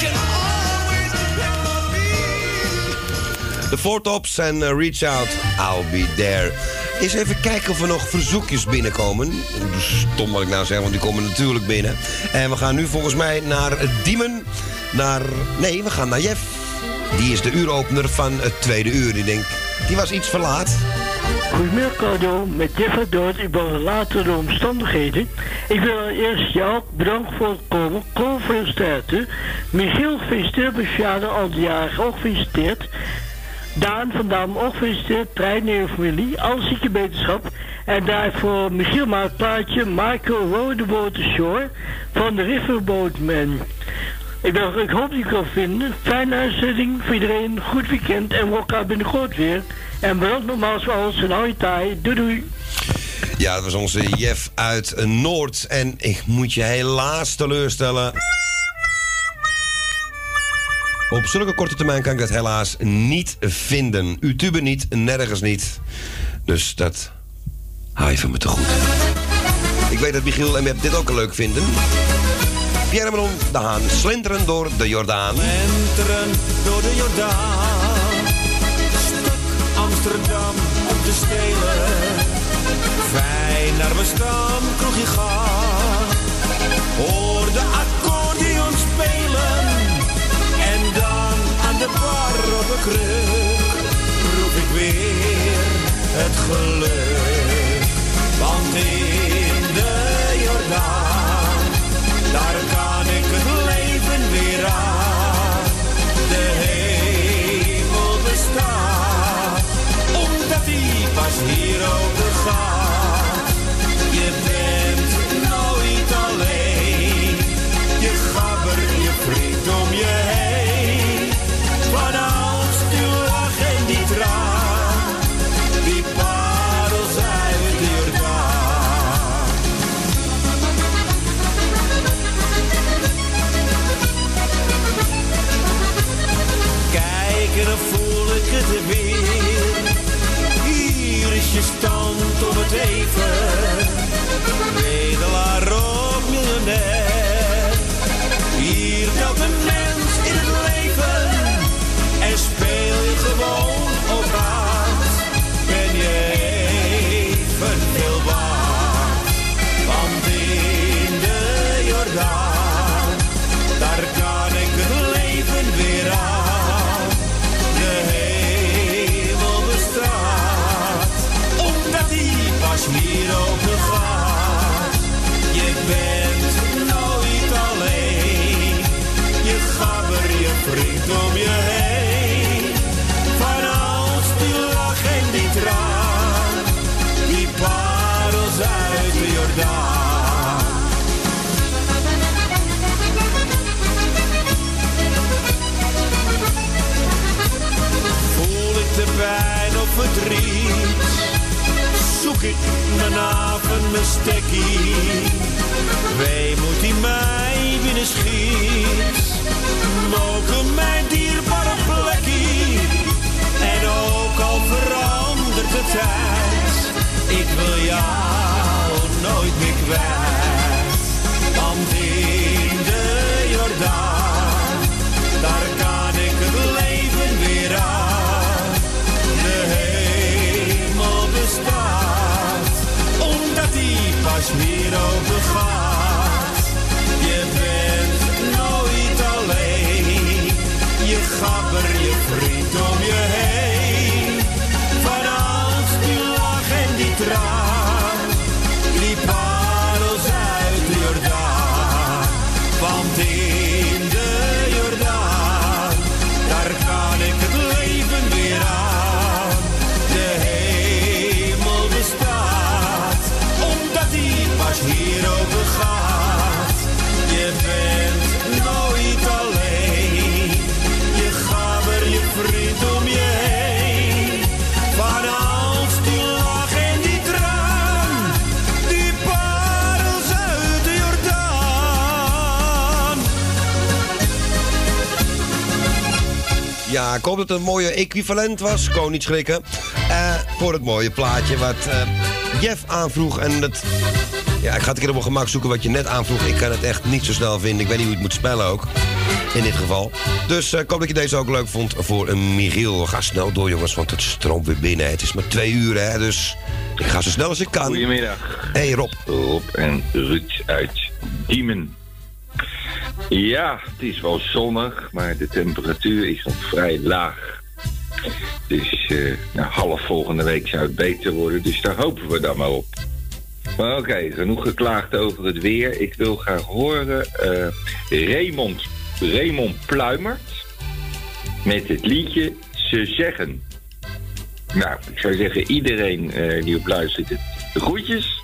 Can always depend on me. De Four Tops en eh, Reach Out, I'll be there. Eens even kijken of er nog verzoekjes binnenkomen. Stom wat ik nou zeg, want die komen natuurlijk binnen. En we gaan nu volgens mij naar Diemen. Naar... Nee, we gaan naar Jeff. Die is de uuropener van het tweede uur. Die denk, die was iets verlaat. Goedemiddag Cardo, met Jeff uit Doord. Ik ben later de omstandigheden. Ik wil eerst jou bedanken voor het komen. Kom gefeliciteerd. Michiel gefeliciteerd al die jaren ook gefeliciteerd. Daan van Dam ook gefeliciteerd. Trein en familie. Alle zieke beterschap. En daarvoor Michiel maakt plaatje Michael Rodeboat Shore van de Riverboatman. Ik, hoop dat je het kan vinden. Fijne uitzending voor iedereen. Goed weekend en we elkaar binnenkort weer. En bedankt nogmaals voor alles en hou je. Doei doei. Ja, dat was onze Jeff uit Noord. En ik moet je helaas teleurstellen. Op zulke korte termijn kan ik dat helaas niet vinden. Utube niet, nergens niet. Dus dat hou je van me te goed. Ik weet dat Michiel en Web dit ook leuk vinden. Pierre Manon de Haan, slenteren door de Jordaan. Slenteren door de Jordaan. Stuk Amsterdam om te stelen. Fijn naar mijn stam, kroegje gaan. Hoor de accordeon spelen. En dan aan de bar op een kruk. Roep ik weer het geluk. Want in de Jordaan. Daar kan ik het leven weer aan. De hemel bestaat, omdat die pas hier over gaat. Stand om zoek ik mijn avond, mijn stekkie. Weemoed die mij binnen schiet, mogen mijn dierbare plekkie. En ook al verandert de tijd, ik wil jou nooit meer kwijt. Want in de Jordaan, pas hier open gaat. Je bent nooit alleen, je gabber, je vriend Ja, ik hoop dat het een mooie equivalent was. Kon niet schrikken. Eh, voor het mooie plaatje wat eh, Jeff aanvroeg. En dat... Ja, ik ga het een keer op mijn gemak zoeken wat je net aanvroeg. Ik kan het echt niet zo snel vinden. Ik weet niet hoe je het moet spellen ook. In dit geval. Dus eh, ik hoop dat je deze ook leuk vond voor een Michiel. Ga snel door jongens, want het stroomt weer binnen. Het is maar twee uur hè, dus ik ga zo snel als ik kan. Goedemiddag. Hey Rob. Rob en Ruud uit Diemen. Ja, het is wel zonnig, maar de temperatuur is nog vrij laag. Dus eh, nou, half volgende week zou het beter worden, dus daar hopen we dan maar op. Maar oké, genoeg geklaagd over het weer. Ik wil graag horen eh Raymond, Raymond Pluimert met het liedje Ze Zeggen. Nou, ik zou zeggen iedereen eh, die op luistert, de groetjes.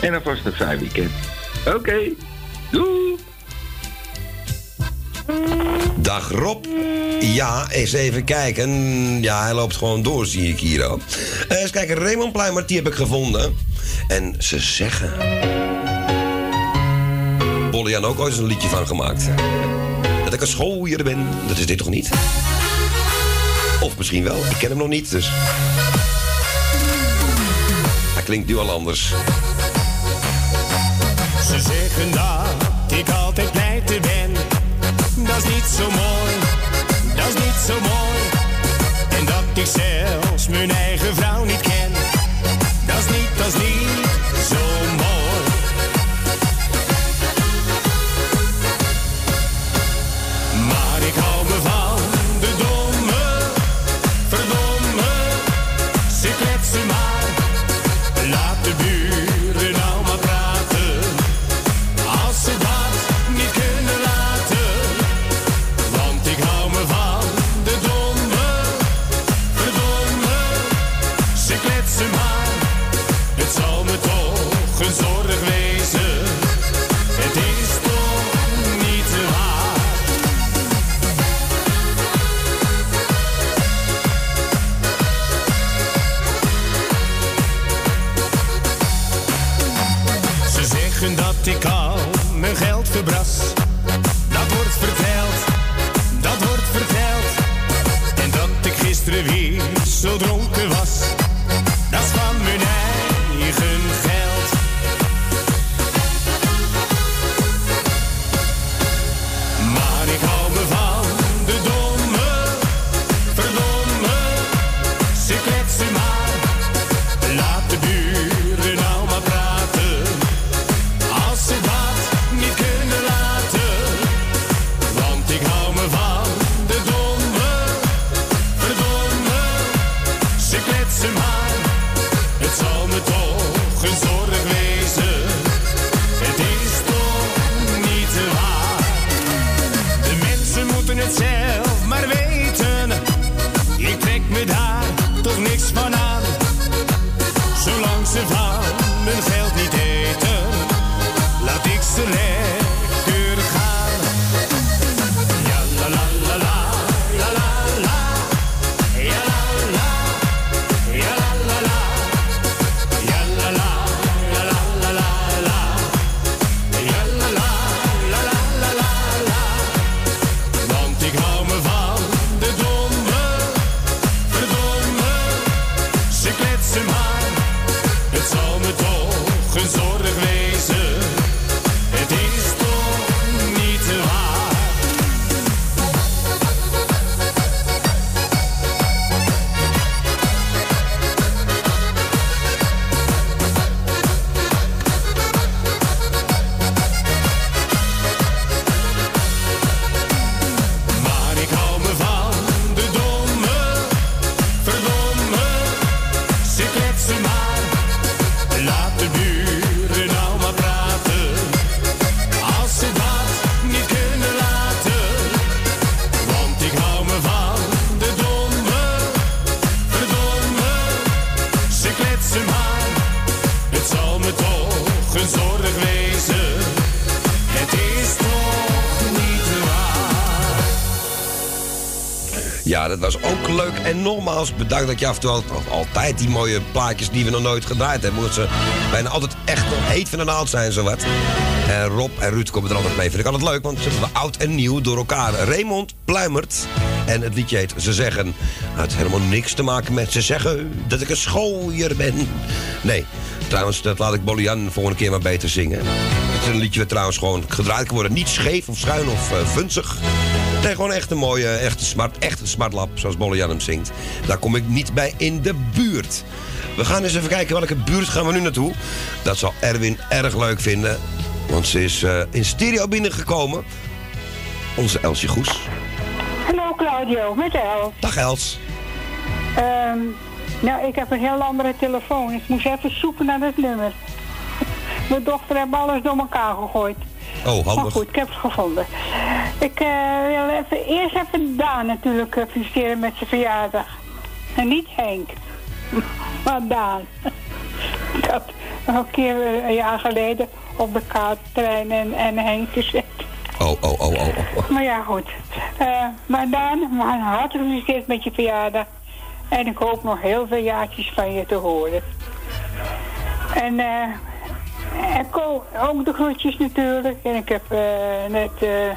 En alvast een fijn weekend. Oké, doei! Dag Rob. Ja, eens even kijken. Ja, hij loopt gewoon door, zie ik hier ook. Eh, eens kijken, Raymond Pluimert, die heb ik gevonden. En ze zeggen... Bollian ook ooit eens een liedje van gemaakt. Dat ik een schooier ben. Dat is dit toch niet? Of misschien wel, ik ken hem nog niet, dus... Hij klinkt nu al anders. Ze zeggen dat ik altijd ben. Dat is niet zo mooi, dat is niet zo mooi. En dat ik zelfs mijn eigen vrouw niet ken. Dat is niet, dat is niet leuk. En nogmaals bedankt dat je af en toe al- altijd die mooie plaatjes die we nog nooit gedraaid hebben. Omdat ze bijna altijd echt nog heet van de naald zijn, zowat. En Rob en Ruud komen er altijd mee. Vind ik altijd leuk, want ze hebben oud en nieuw door elkaar. Raymond Pluimert En het liedje heet Ze Zeggen. Nou, het heeft helemaal niks te maken met ze zeggen dat ik een schooier ben. Nee, trouwens, dat laat ik Bolian volgende keer maar beter zingen. Het is een liedje wat trouwens gewoon gedraaid kan worden. Niet scheef of schuin of eh, vunzig. Nee, gewoon echt een mooie, echte smart, echte smartlap, zoals Bolian hem zingt. Daar kom ik niet bij in de buurt. We gaan eens even kijken welke buurt gaan we nu naartoe. Dat zal Erwin erg leuk vinden. Want ze is eh, in stereo binnengekomen. Onze Elsje Goes. Hallo Claudio, met Els. Dag Els. Ehm, nou, ik heb een heel andere telefoon. Ik moest even zoeken naar het nummer. Mijn dochter heeft alles door elkaar gegooid. Oh, Maar handig. goed, ik heb het gevonden. Ik eh, even, eerst even Daan natuurlijk eh, feliciteren met zijn verjaardag. En niet Henk, *laughs* maar Daan. *laughs* Ik had een keer eh, een jaar geleden op de kaart trein en, en Henk gezet. Oh, oh, oh, oh. oh. Maar ja, goed. Eh, maar Daan, maar hartelijk gefeliciteerd met je verjaardag. En ik hoop nog heel veel jaartjes van je te horen. En eh en Ko, ook de groetjes natuurlijk. En ik heb eh, net eh,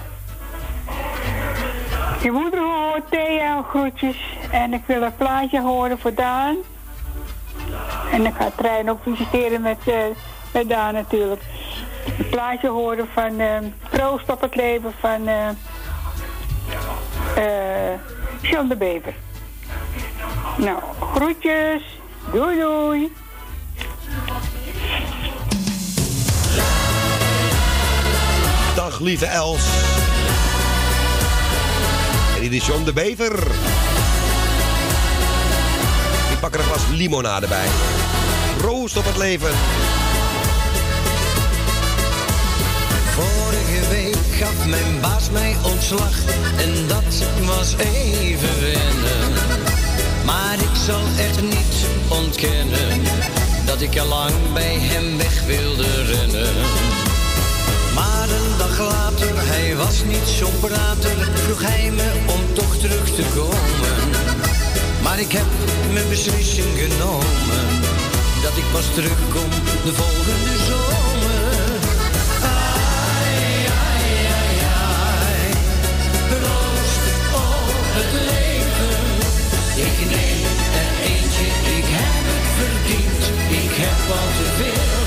je moeder gehoord, Thea, groetjes. En ik wil een plaatje horen voor Daan. En ik ga Trein ook feliciteren met, eh, met Daan natuurlijk. Een plaatje horen van eh, Proost op het leven van eh eh John de Bever. Nou, groetjes. Doei doei. Dag lieve Els. Dit is John de Bever. Ik pak er een glas limonade bij. Roost op het leven. Vorige week gaf mijn baas mij ontslag en dat was even wennen. Maar ik zal echt niet ontkennen dat ik al lang bij hem weg wilde rennen. Maar een dag later, hij was niet zo'n prater, vroeg hij me om toch terug te komen. Maar ik heb mijn beslissing genomen, dat ik pas terugkom de volgende zomer. Ai, ai, ai, ai, proost op het leven. Ik neem er eentje, ik heb het verdiend, ik heb al te veel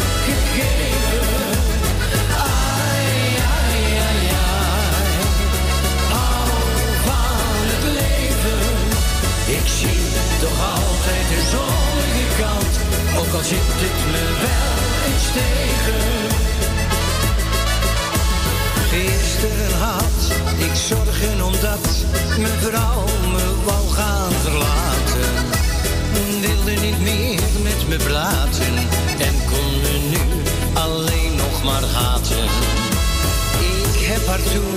Ik zie toch altijd de zonnige kant, ook al zit het me wel eens tegen. Gisteren had ik zorgen omdat mijn vrouw me wou gaan verlaten. Wilde niet meer met me praten en kon nu alleen nog maar haten. Heb haar toen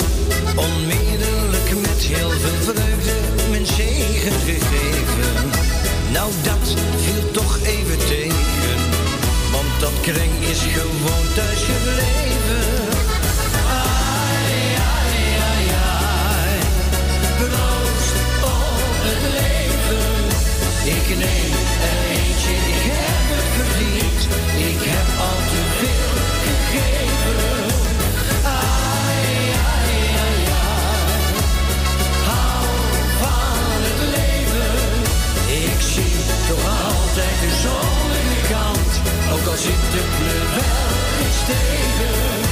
onmiddellijk met heel veel vreugde mijn zegen gegeven. Nou, dat viel toch even tegen, want dat kring is gewoon thuis gebleven. Ai, ai, het leven. Ik neem altijd de zonnige kant, ook al zit het me wel eens tegen.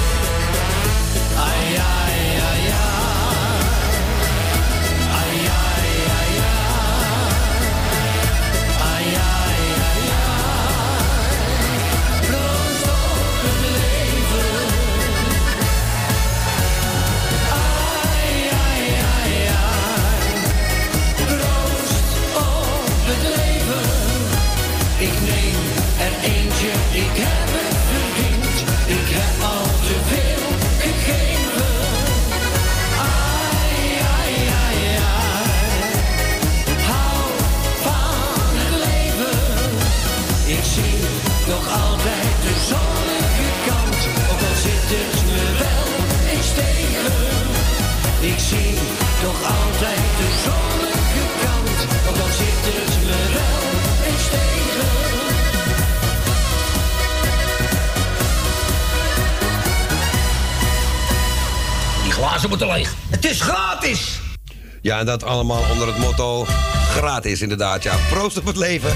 Ik heb Ja, en dat allemaal onder het motto gratis inderdaad. Ja, proost op het leven.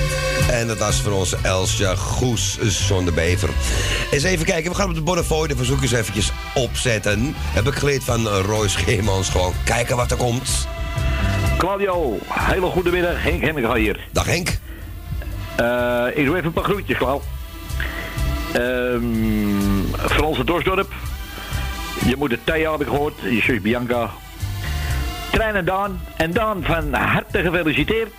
En dat was voor ons Elsja Goes zonder bever. Eens even kijken, we gaan op de Bonnefoy de verzoekers eventjes opzetten. Heb ik geleerd van Roy Scheermans. Gewoon kijken wat er komt. Claudio, hele goede middag. Henk Hemmega hier. Dag Henk. Eh, ik doe even een paar groetjes, Klauw. Ehm Frans uit Dorsdorp. Je moeder Thea heb ik gehoord. Je zus Bianca. Trein en Daan. En Daan van harte gefeliciteerd.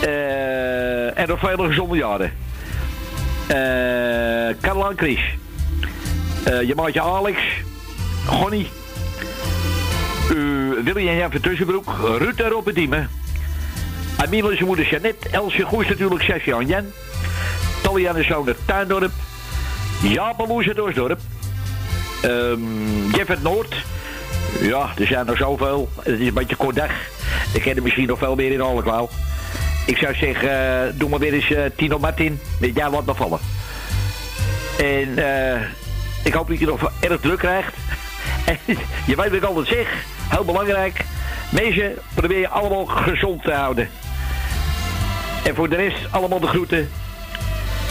Eh, en nog vele gezonde jaren. Eh Caroline Chris. Eh, je maatje Alex. Gonnie. Uh, Willy en Jan van Tussenbroek. Ruud en Robert Diemen. Amiel en zijn moeder Jeannette. Elsje Goes natuurlijk, zes jaar Jan. Tally en de zoon uit Tuindorp. Jaap en Loes uit Doorsdorp. Ehm Jeff uit Noord. Ja, er zijn er zoveel. Het is een beetje kort dag. Er misschien nog veel meer in Alleklauw. Ik zou zeggen, eh, doe maar weer eens eh, Tino Martin. Met jij wat nog vallen. En eh, ik hoop dat je nog erg druk krijgt. *laughs* En je weet wat ik altijd zeg. Heel belangrijk. Mensen, probeer je allemaal gezond te houden. En voor de rest, allemaal de groeten.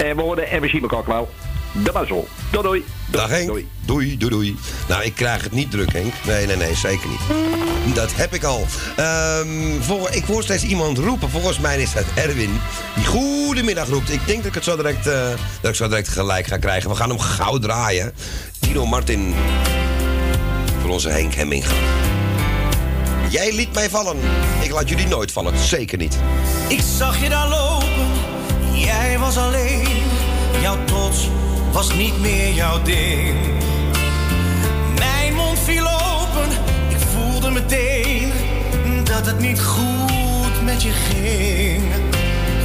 En woorden en we zien elkaar klauw. De mazzel. Doei doei. Dag Henk. Doei. doei, doei, Nou, ik krijg het niet druk, Henk. Nee, nee, nee, zeker niet. Dat heb ik al. Ehm, voor, ik hoor steeds iemand roepen. Volgens mij is het Erwin. Die goedemiddag roept. Ik denk dat ik het zo direct, eh, dat ik zo direct gelijk ga krijgen. We gaan hem gauw draaien. Tino Martin. Voor onze Henk Hemminga. Jij liet mij vallen. Ik laat jullie nooit vallen. Zeker niet. Ik zag je daar lopen, jij was alleen. Jouw trots was niet meer jouw ding. Mijn mond viel open, ik voelde meteen dat het niet goed met je ging.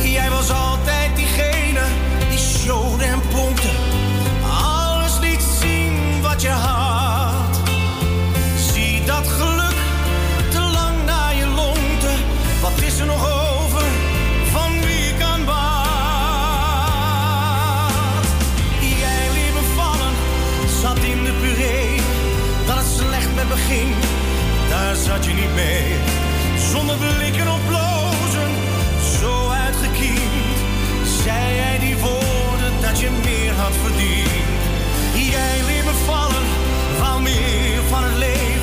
Jij was altijd diegene die showde en pompte. Alles liet zien wat je had. Daar zat je niet mee. Zonder blikken of blozen, zo uitgekiend. Zei jij die woorden dat je meer had verdiend. Jij liet me vallen, wou meer van het leven.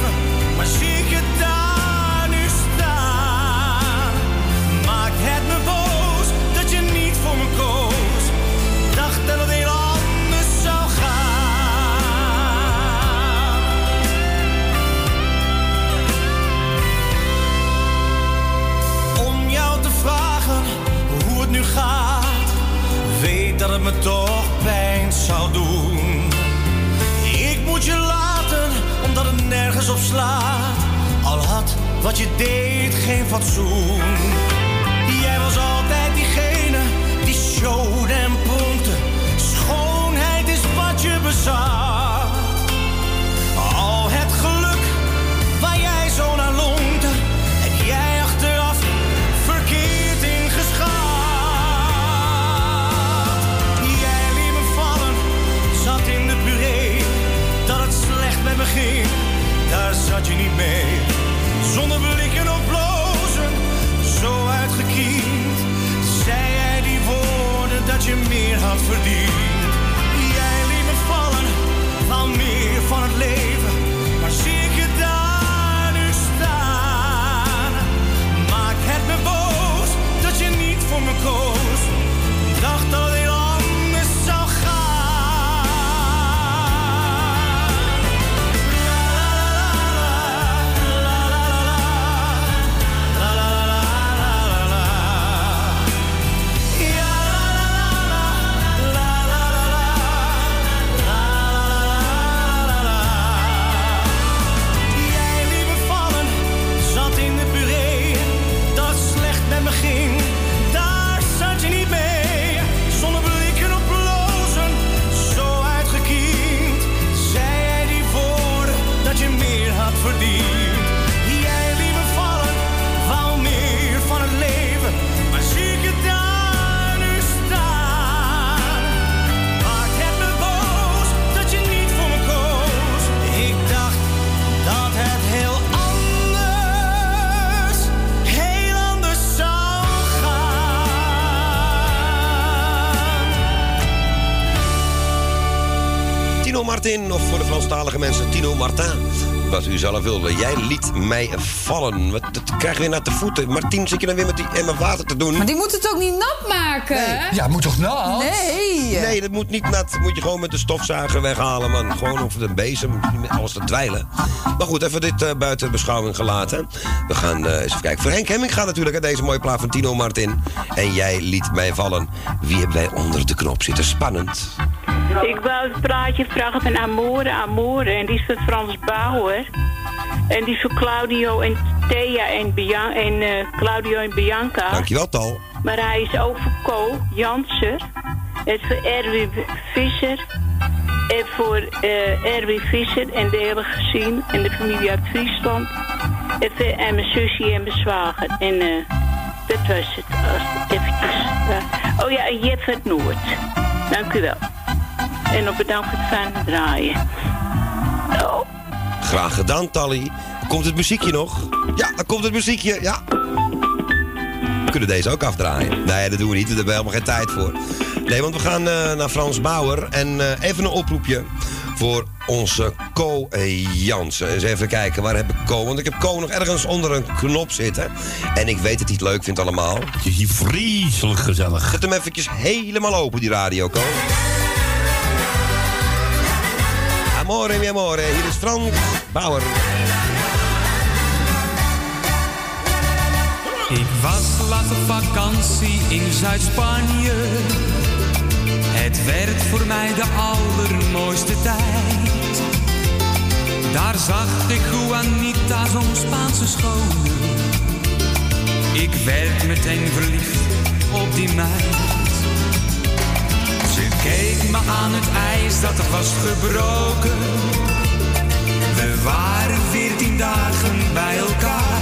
Wat je deed geen fatsoen. Jij was altijd diegene die showde en pronkte. Schoonheid is wat je bezat. Martin, of voor de Franstalige mensen Tino Martin. Wat u zelf wilde. Jij liet mij vallen. Wat, dat krijg je weer naar de voeten. Martin, zit je dan weer met die emmer water te doen? Maar die moet het ook niet nat maken. Ja, moet toch nat? Nee. Nee, dat moet niet nat. Moet je gewoon met de stofzuiger weghalen, man. Gewoon of de bezem, niet met alles te dweilen. Maar goed, even dit eh, buiten beschouwing gelaten. We gaan eh, eens even kijken. Voor Henk Hemming gaat natuurlijk, hè, deze mooie plaat van Tino Martin. En jij liet mij vallen. Wie hebben wij onder de knop zitten? Spannend. Ik wou het praatje vragen van Amore, Amore. En die is van Frans Bauer. En die is voor Claudio en Thea en, Bian en eh, Claudio en Bianca. Dankjewel, Tal. Maar hij is ook voor Co Jansen. En voor Erwin Visser. En voor eh, Erwin Visser en de hele gezin en de familie uit Friesland. En, voor- en mijn zusje en mijn zwager. En eh, dat was het. Als, eventjes. eh. oh ja, en Jeffert Noord. Dank u wel. En op bedankt voor het fijne draaien. Oh. Graag gedaan, Tally. Komt het muziekje nog? Ja, dan komt het muziekje, ja. We kunnen deze ook afdraaien. Nee, dat doen we niet. Daar hebben we helemaal geen tijd voor. Nee, want we gaan eh, naar Frans Bauer. En eh, even een oproepje voor onze Co Jansen. Eens even kijken, waar heb ik Co? Want ik heb Co nog ergens onder een knop zitten. En ik weet dat hij het leuk vindt allemaal. Het is hier vreselijk gezellig. Zet hem eventjes helemaal open, die radio, Co. Amore, mi amore. Hier is Frans Bauer. Ik was laat op vakantie in Zuid-Spanje. Het werd voor mij de allermooiste tijd. Daar zag ik Juanita, zo'n Spaanse schone. Ik werd meteen verliefd op die meid. Keek me aan het ijs dat was gebroken. We waren veertien dagen bij elkaar.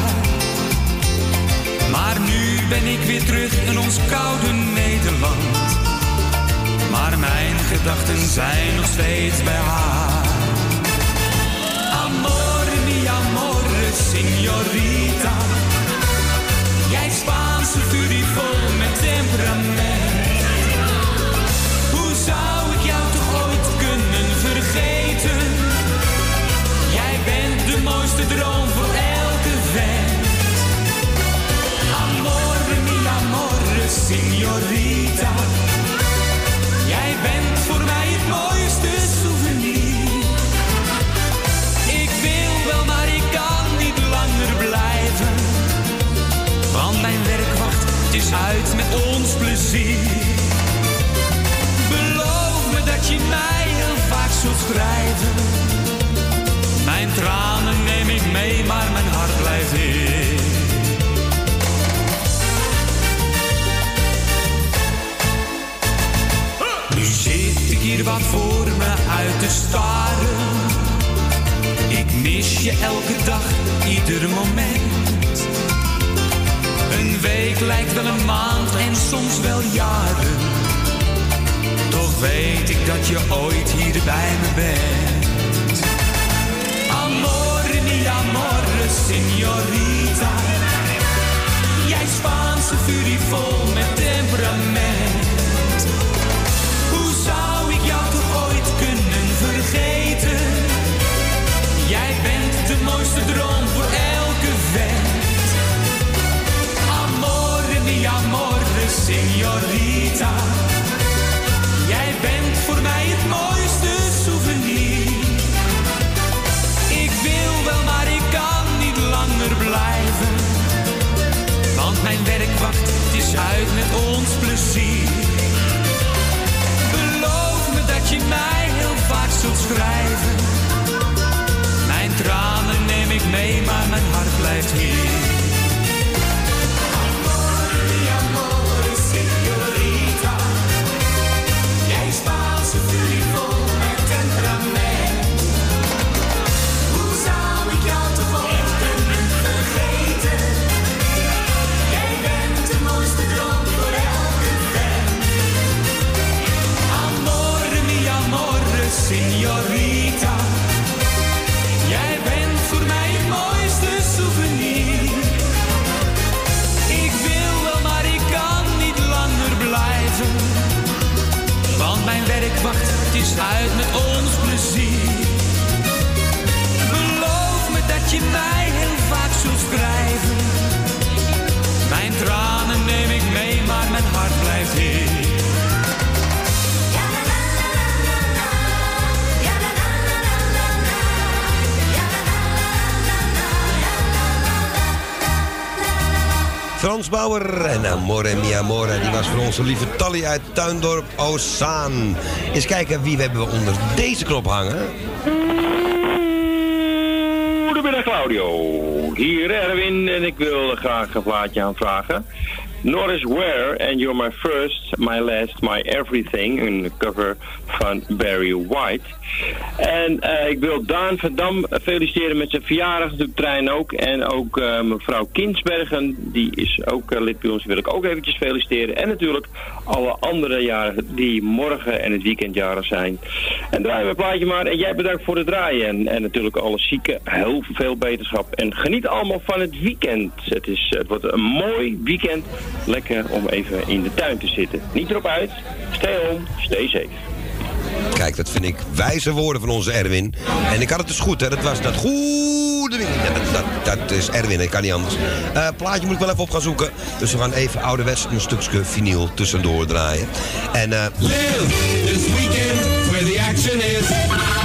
Maar nu ben ik weer terug in ons koude Nederland. Maar mijn gedachten zijn nog steeds bij haar. Amore, mi amore, signorita. Jij Spaanse furie vol met temperament. Vergeten? Jij bent de mooiste droom voor elke vent. Amore, mi amore, signorita. Jij bent voor mij het mooiste souvenir. Ik wil wel, maar ik kan niet langer blijven. Want mijn werk wacht, is uit met ons plezier. Beloof me dat je mij Mijn tranen neem ik mee, maar mijn hart blijft hier. Nu zit ik hier wat voor me uit te staren. Ik mis je elke dag, ieder moment. Een week lijkt wel een maand en soms wel jaren. Weet ik dat je ooit hier bij me bent. Amore, mi amore, signorita. Jij Spaanse furie vol met temperament. Hoe zou ik jou toch ooit kunnen vergeten? Jij bent de mooiste droom voor elke vent. Amore, mi amore, signorita. Bent voor mij het mooiste souvenir. Ik wil wel, maar ik kan niet langer blijven. Want mijn werk wacht, het is uit met ons plezier. Beloof me dat je mij heel vaak zult schrijven. Mijn tranen neem ik mee, maar mijn hart blijft hier. uit met ons plezier. Beloof me dat je mij Frans Bauer en Amore mi amore. Die was voor onze lieve Tally uit Tuindorp Ozaan. Eens kijken wie hebben we onder deze knop hangen. Goedemiddag Claudio. Hier Erwin en ik wil graag een plaatje aanvragen. Norris Ware and You're My First, My Last, My Everything. Een cover van Barry White. En eh, ik wil Daan van Dam feliciteren met zijn verjaardag, trein ook. En ook eh, mevrouw Kinsbergen, die is ook uh, lid bij ons, die wil ik ook eventjes feliciteren. En natuurlijk alle andere jarigen die morgen en het weekend jarig zijn. En draaien we een plaatje maar. En jij bedankt voor het draaien. En, en natuurlijk alle zieken, heel veel beterschap. En geniet allemaal van het weekend. Het, is, het wordt een mooi weekend. Lekker om even in de tuin te zitten. Niet erop uit. Stay home, stay safe. Kijk, dat vind ik wijze woorden van onze Erwin. En ik had het dus goed, hè. Dat was dat goede ding. Ja, dat, dat, dat is Erwin, ik kan niet anders. Eh, plaatje moet ik wel even op gaan zoeken. Dus we gaan even ouderwets een stukje vinyl tussendoor draaien. En eh... Live this weekend where the action is.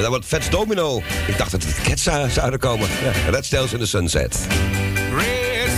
En dan wordt Vets Domino. Ik dacht dat het zou- zouden komen. Ja, Red Sails in the Sunset. Red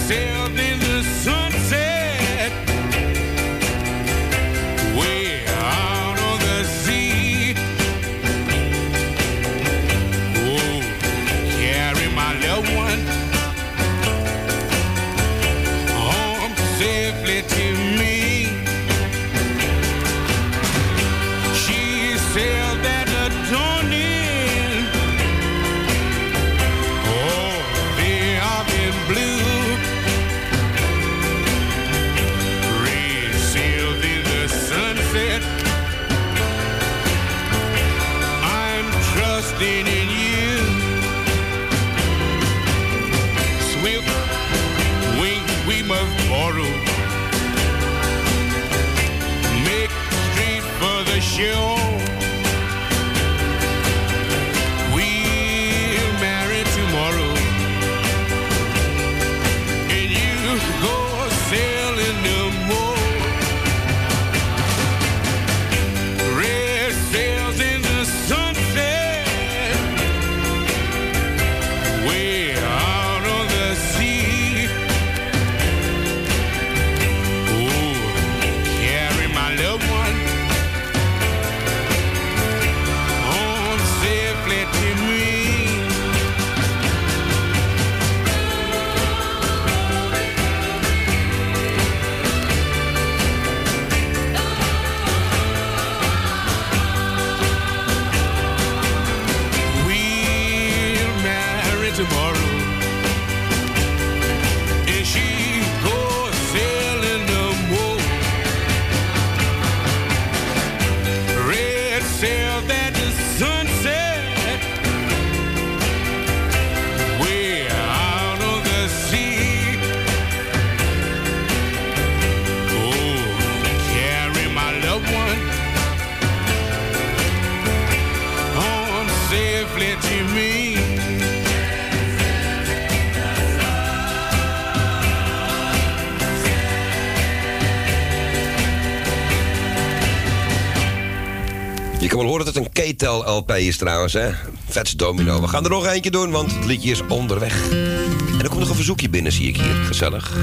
dat K-tel LP is trouwens, hè? Vets Domino. We gaan er nog eentje doen, want het liedje is onderweg. En er komt nog een verzoekje binnen, zie ik hier. Gezellig.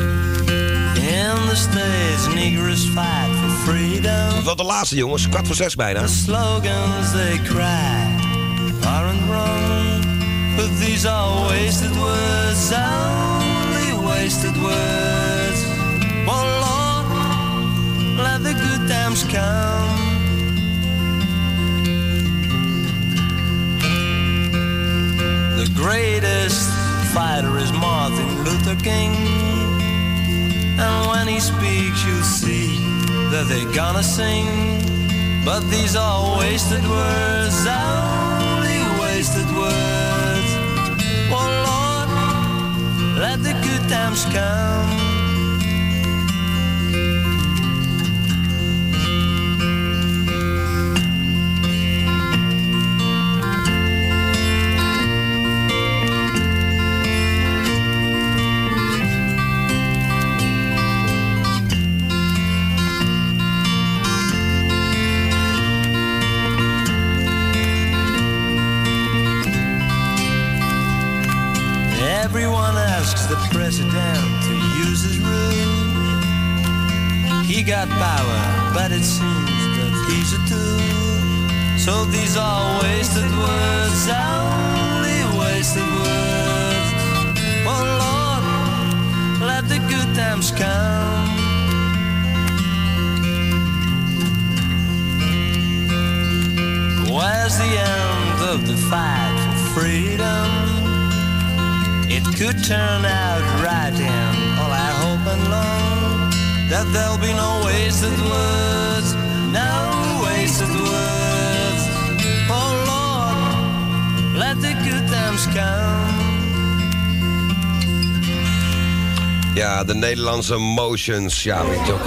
In the States, Negroes fight for freedom. Wat de laatste, jongens. Kwart voor zes bijna. The slogans they cry aren't wrong, but these are wasted words, only wasted words. Oh Lord, let the good times come. Greatest fighter is Martin Luther King. And when he speaks, you'll see that they're gonna sing. But these are wasted words, only wasted words. Oh Lord, let the good times come. These are wasted words, only wasted words. Oh Lord, let the good times come. Where's the end of the fight for freedom? It could turn out right, and all I hope and long that there'll be no wasted words, no wasted words. Ja, de Nederlandse Motions. Ja, weet je ook.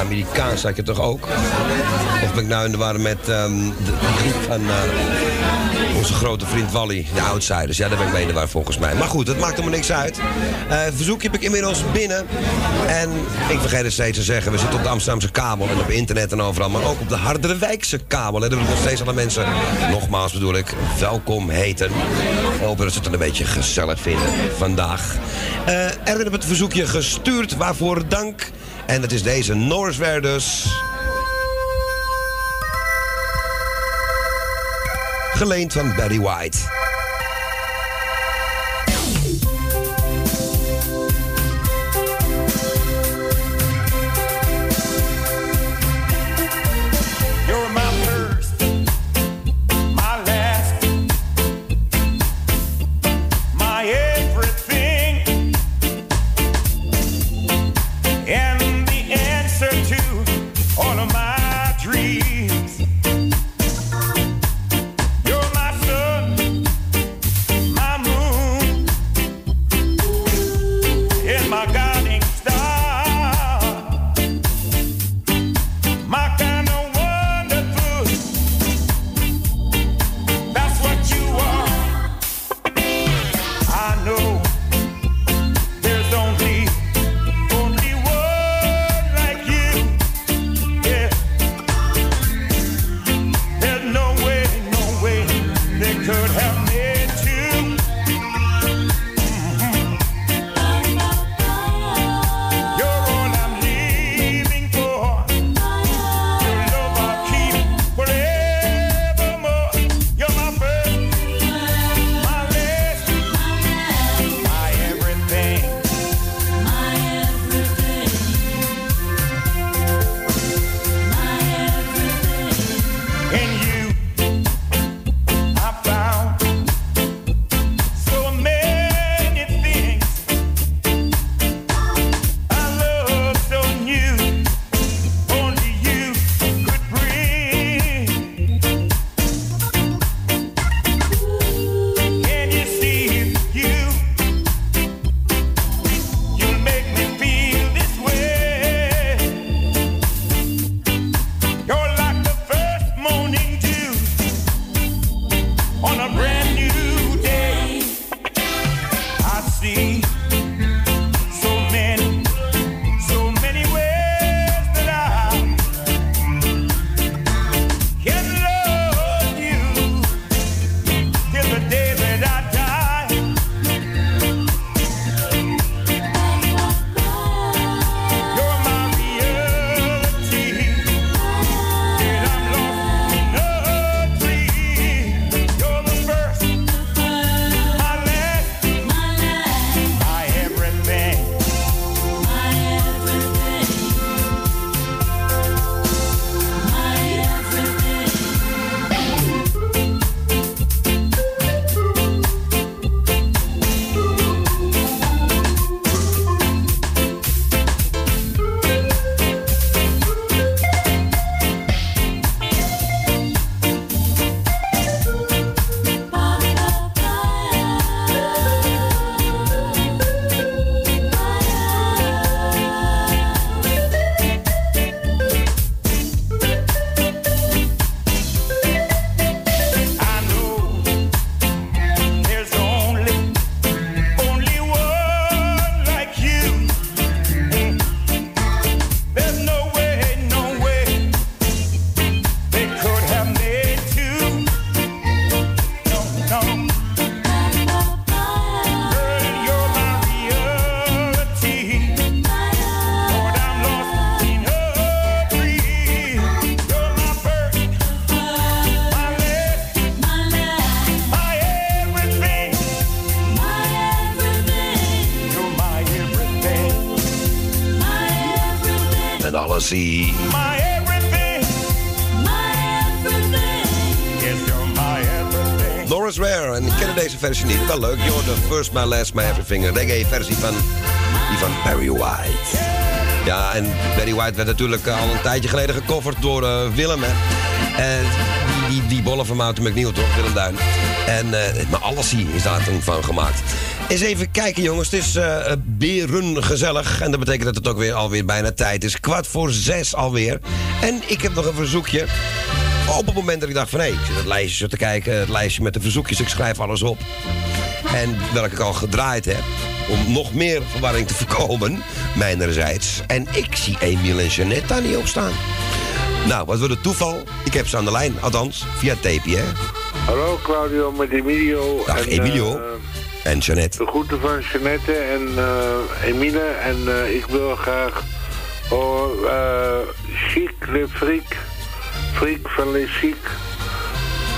Amerikaans had je toch ook? Of ben ik nou in de war met ehm, de, groep van eh, onze grote vriend Wally, de Outsiders. Ja, daar ben ik mee in de war volgens mij. Maar goed, dat maakt helemaal niks uit. Eh verzoekje heb ik inmiddels binnen. En ik vergeet het steeds te zeggen, we zitten op de Amsterdamse kabel en op internet en overal. Maar ook op de Harderwijkse kabel. En daar wil ik nog steeds alle mensen, nogmaals bedoel ik, welkom heten. Hoop dat ze het een beetje gezellig vinden vandaag. Eh Erwin heeft het verzoekje gestuurd, waarvoor dank. En het is deze Norris Werders. Geleend van Barry White. En ik ken deze versie niet. Wel leuk, You're the first, my last, my everything. Een reggae versie van, die van Barry White. Ja, en Barry White werd natuurlijk eh, al een tijdje geleden gecoverd door eh, Willem. En die, die, bollen van Mountain McNeil, toch? Willem Duin. En, eh maar alles hier is daar toen van gemaakt. Eens even kijken, jongens. Het is eh beren gezellig. En dat betekent dat het ook weer alweer bijna tijd is. Kwart voor zes alweer. En ik heb nog een verzoekje. Op het moment dat ik dacht van... hé, ik zit het lijstje zo te kijken. Het lijstje met de verzoekjes. Ik schrijf alles op. En welke ik al gedraaid heb. Om nog meer verwarring te voorkomen. Mijnerzijds. En ik zie Emiel en Jeannette daar niet op staan. Nou, wat wordt het toeval? Ik heb ze aan de lijn. Althans, via tape, hè? Hallo Claudio met Emilio. Dag, en, Emilio. eh, En Jeannette. de groeten van Jeannette en eh Emile. En eh, ik wil graag oh, Chic Le Fric. Fric van Chic.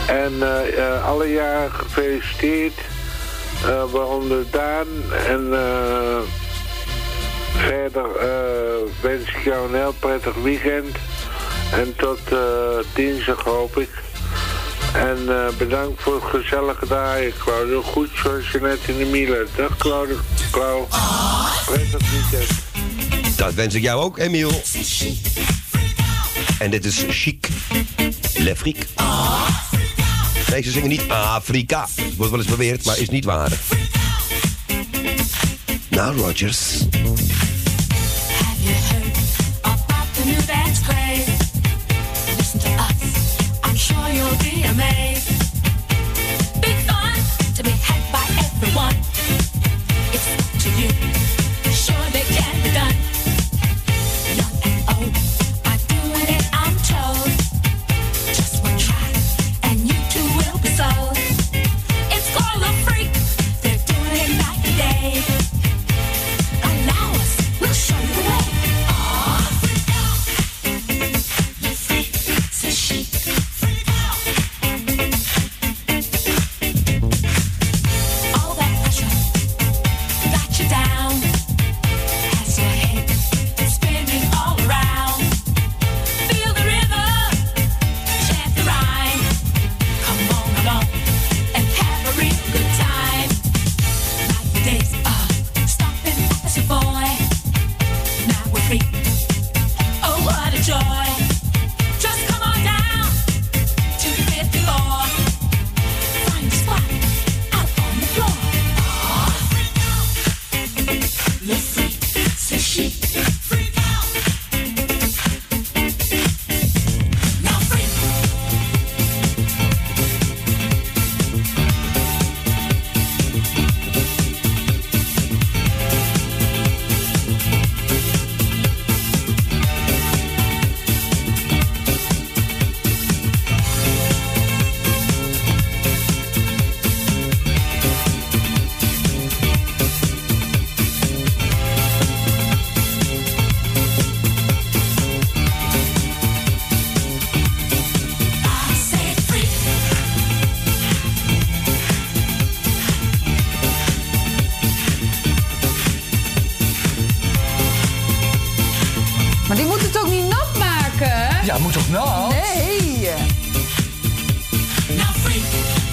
En eh, eh, alle jaren gefeliciteerd. eh, waaronder Daan. En verder wens ik jou een heel prettig weekend. En tot dinsdag hoop ik. En eh, bedankt voor het gezellige draaien, Claudio. Goed zoals je net in de Miele. Dag, Claudio. Clau. Prettig weekend. Dat wens ik jou ook, Emiel. En dit is Chic. Le Fric. Nee, ze zingen niet Afrika. Wordt wel eens beweerd, maar is niet waar. Nou, Rogers. You'll be amazed. Big fun to be had by everyone. Maar die moet het ook niet nat maken? Ja, moet toch nat? Nee. Now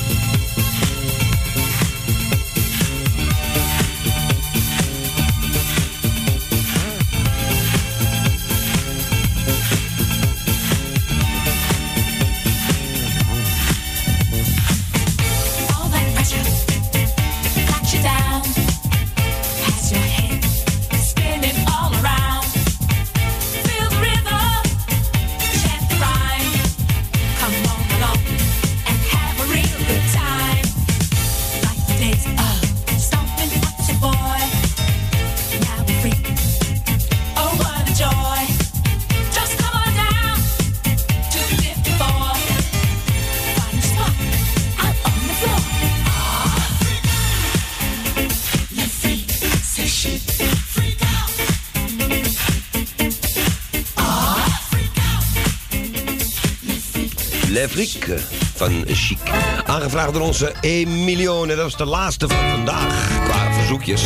Eh, van Chic. Aangevraagd door onze Emilione. Dat is de laatste van vandaag qua verzoekjes.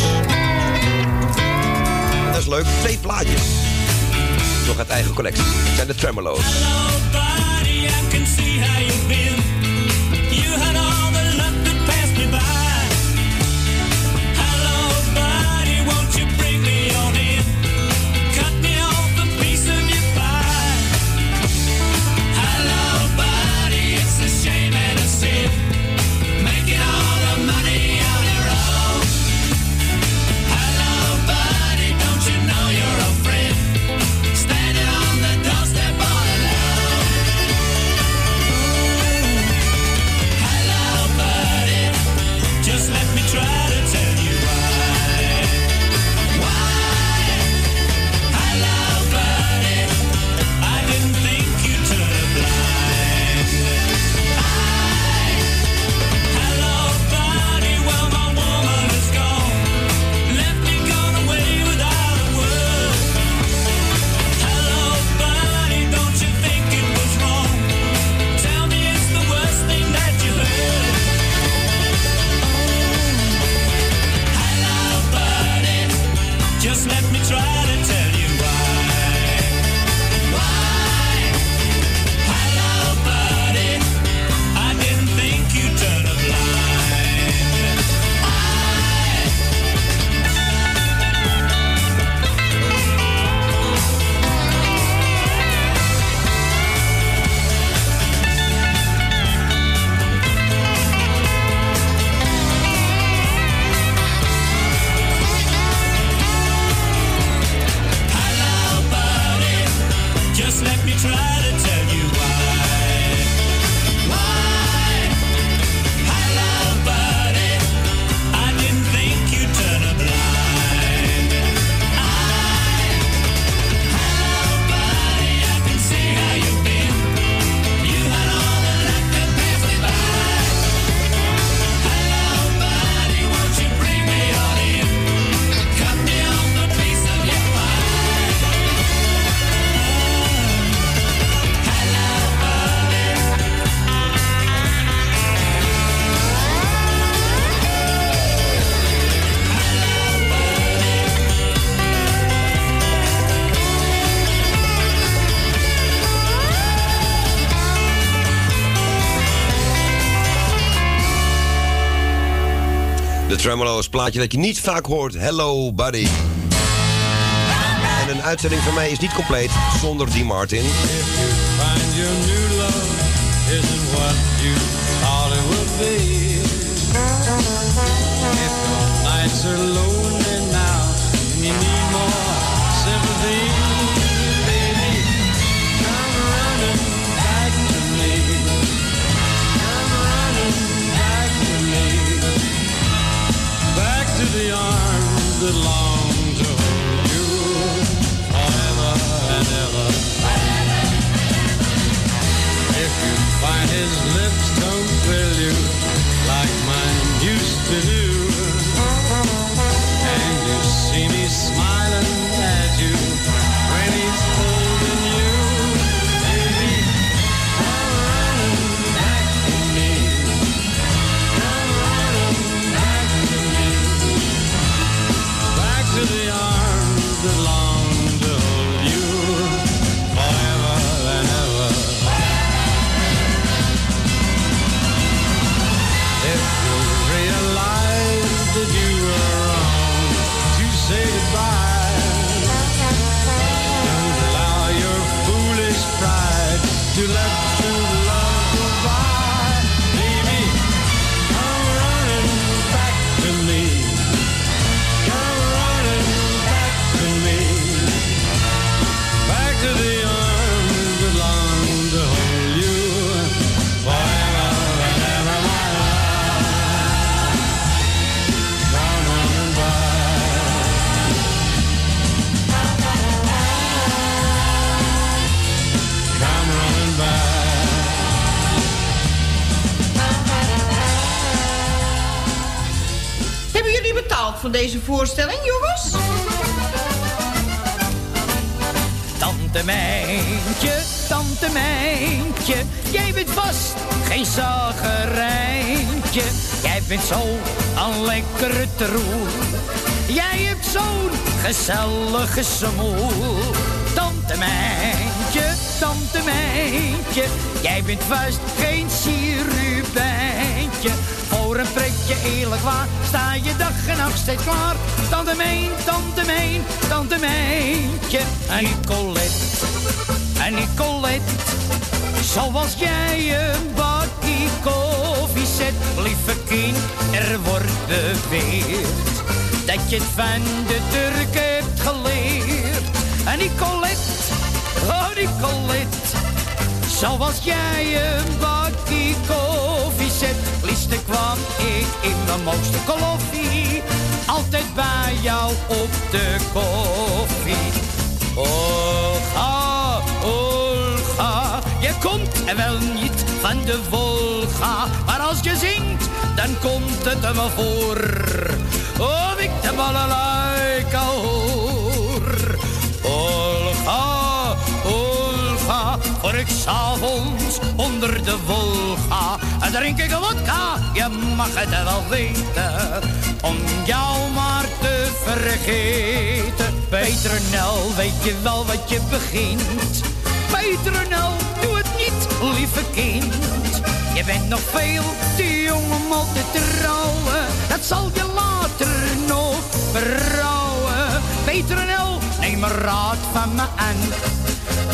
Dat is leuk. Twee plaatjes. Nog uit eigen collectie. Dat zijn de Tremolo's. Tremolo's plaatje dat je niet vaak hoort. Hello, buddy. En een uitzending van mij is niet compleet zonder D. Martin. You that long to hold you forever and ever. If you find his lips don't fill you. van deze voorstelling, jongens? Tante Mijntje, tante Mijntje, jij bent vast geen zaggerijntje. Jij bent zo een lekkere troer, jij hebt zo'n gezellige smoel. Tante Mijntje, tante Mijntje, jij bent vast geen sierubijntje. Voor een prik eerlijk waar, sta je dag en nacht steeds klaar. Tante Mijn, tante Mijn, tante Mijntje. En Nicolette, en Nicolette, zoals jij een bakkie koffie zet. Lieve kind, er wordt beweerd dat je het van de Turk hebt geleerd. En Nicolette, oh Nicolette, zoals jij een bakkie koffie zet. Kwam ik in mijn mooiste koffie, altijd bij jou op de koffie. Olga, Olga, je komt er wel niet van de Volga, maar als je zingt, dan komt het er wel voor. Of ik de balalaika hoor. Olga, Olga, voor ik s'avonds onder de Volga. Drink ik een wodka, je mag het wel weten. Om jou maar te vergeten. Petronel, weet je wel wat je begint? Petronel, doe het niet, lieve kind. Je bent nog veel te jong om al te trouwen. Dat zal je later nog berouwen. Petronel, neem een raad van me aan.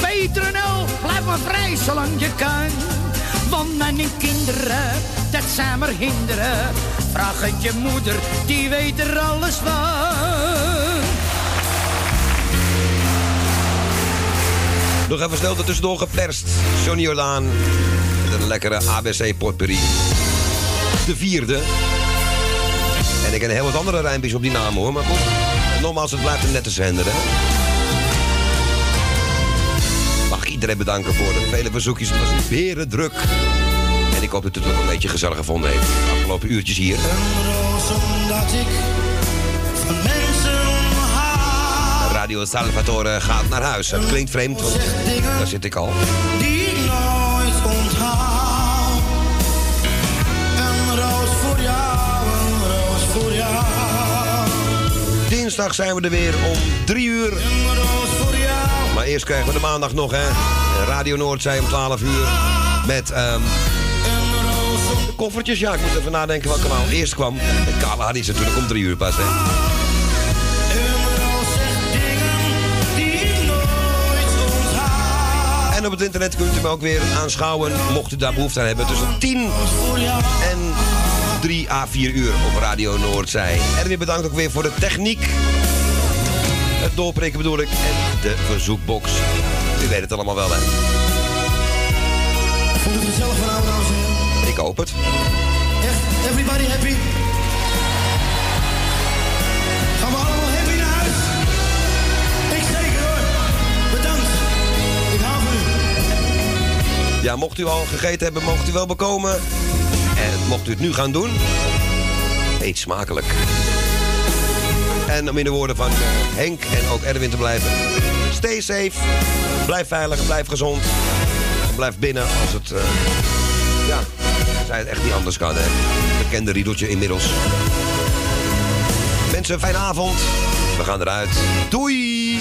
Petronel, blijf maar vrij zolang je kan. Want mijn kinderen, dat zijn maar hinderen. Vraag het je moeder, die weet er alles van. Nog even snel tussendoor geperst. Johnny Jordaan met een lekkere ABC potpourri. De vierde. En ik ken heel wat andere rijmpjes op die naam hoor, maar goed. Nogmaals, het blijft een nette zender hè. Iedereen bedanken voor de vele verzoekjes. Het was weer druk. En ik hoop dat u het ook een beetje gezellig gevonden heeft. De afgelopen uurtjes hier. Radio Salvatore gaat naar huis. Het klinkt vreemd, want daar zit ik al. die ik nooit onthaal. Een roos voor jou, een roos voor jou. Dinsdag zijn we er weer om drie uur. Maar eerst krijgen we de maandag nog, hè. Radio Noordzee om 12 uur. Met ehm de koffertjes. Ja, ik moet even nadenken wat kanaal eerst kwam. En die is natuurlijk om drie uur pas, hè. En op het internet kunt u me ook weer aanschouwen, mocht u daar behoefte aan hebben, tussen 10 en 3 à 4 uur op Radio Noordzij. En weer bedankt ook weer voor de techniek. Het doorprikken bedoel ik. En de verzoekbox. U weet het allemaal wel, hè. Vond het gezellig vanavond, dames en heren? Ik hoop het. Echt, everybody happy? Gaan we allemaal happy naar huis? Ik zeker hoor. Bedankt. Ik hou van u. Ja, mocht u al gegeten hebben, mocht u wel bekomen. En mocht u het nu gaan doen, eet smakelijk. En om in de woorden van eh, Henk en ook Erwin te blijven. Stay safe, blijf veilig, blijf gezond. Blijf binnen als het, eh, ja, zij het echt niet anders kan. Hè. Bekende riedeltje inmiddels. Mensen, fijne avond. We gaan eruit. Doei!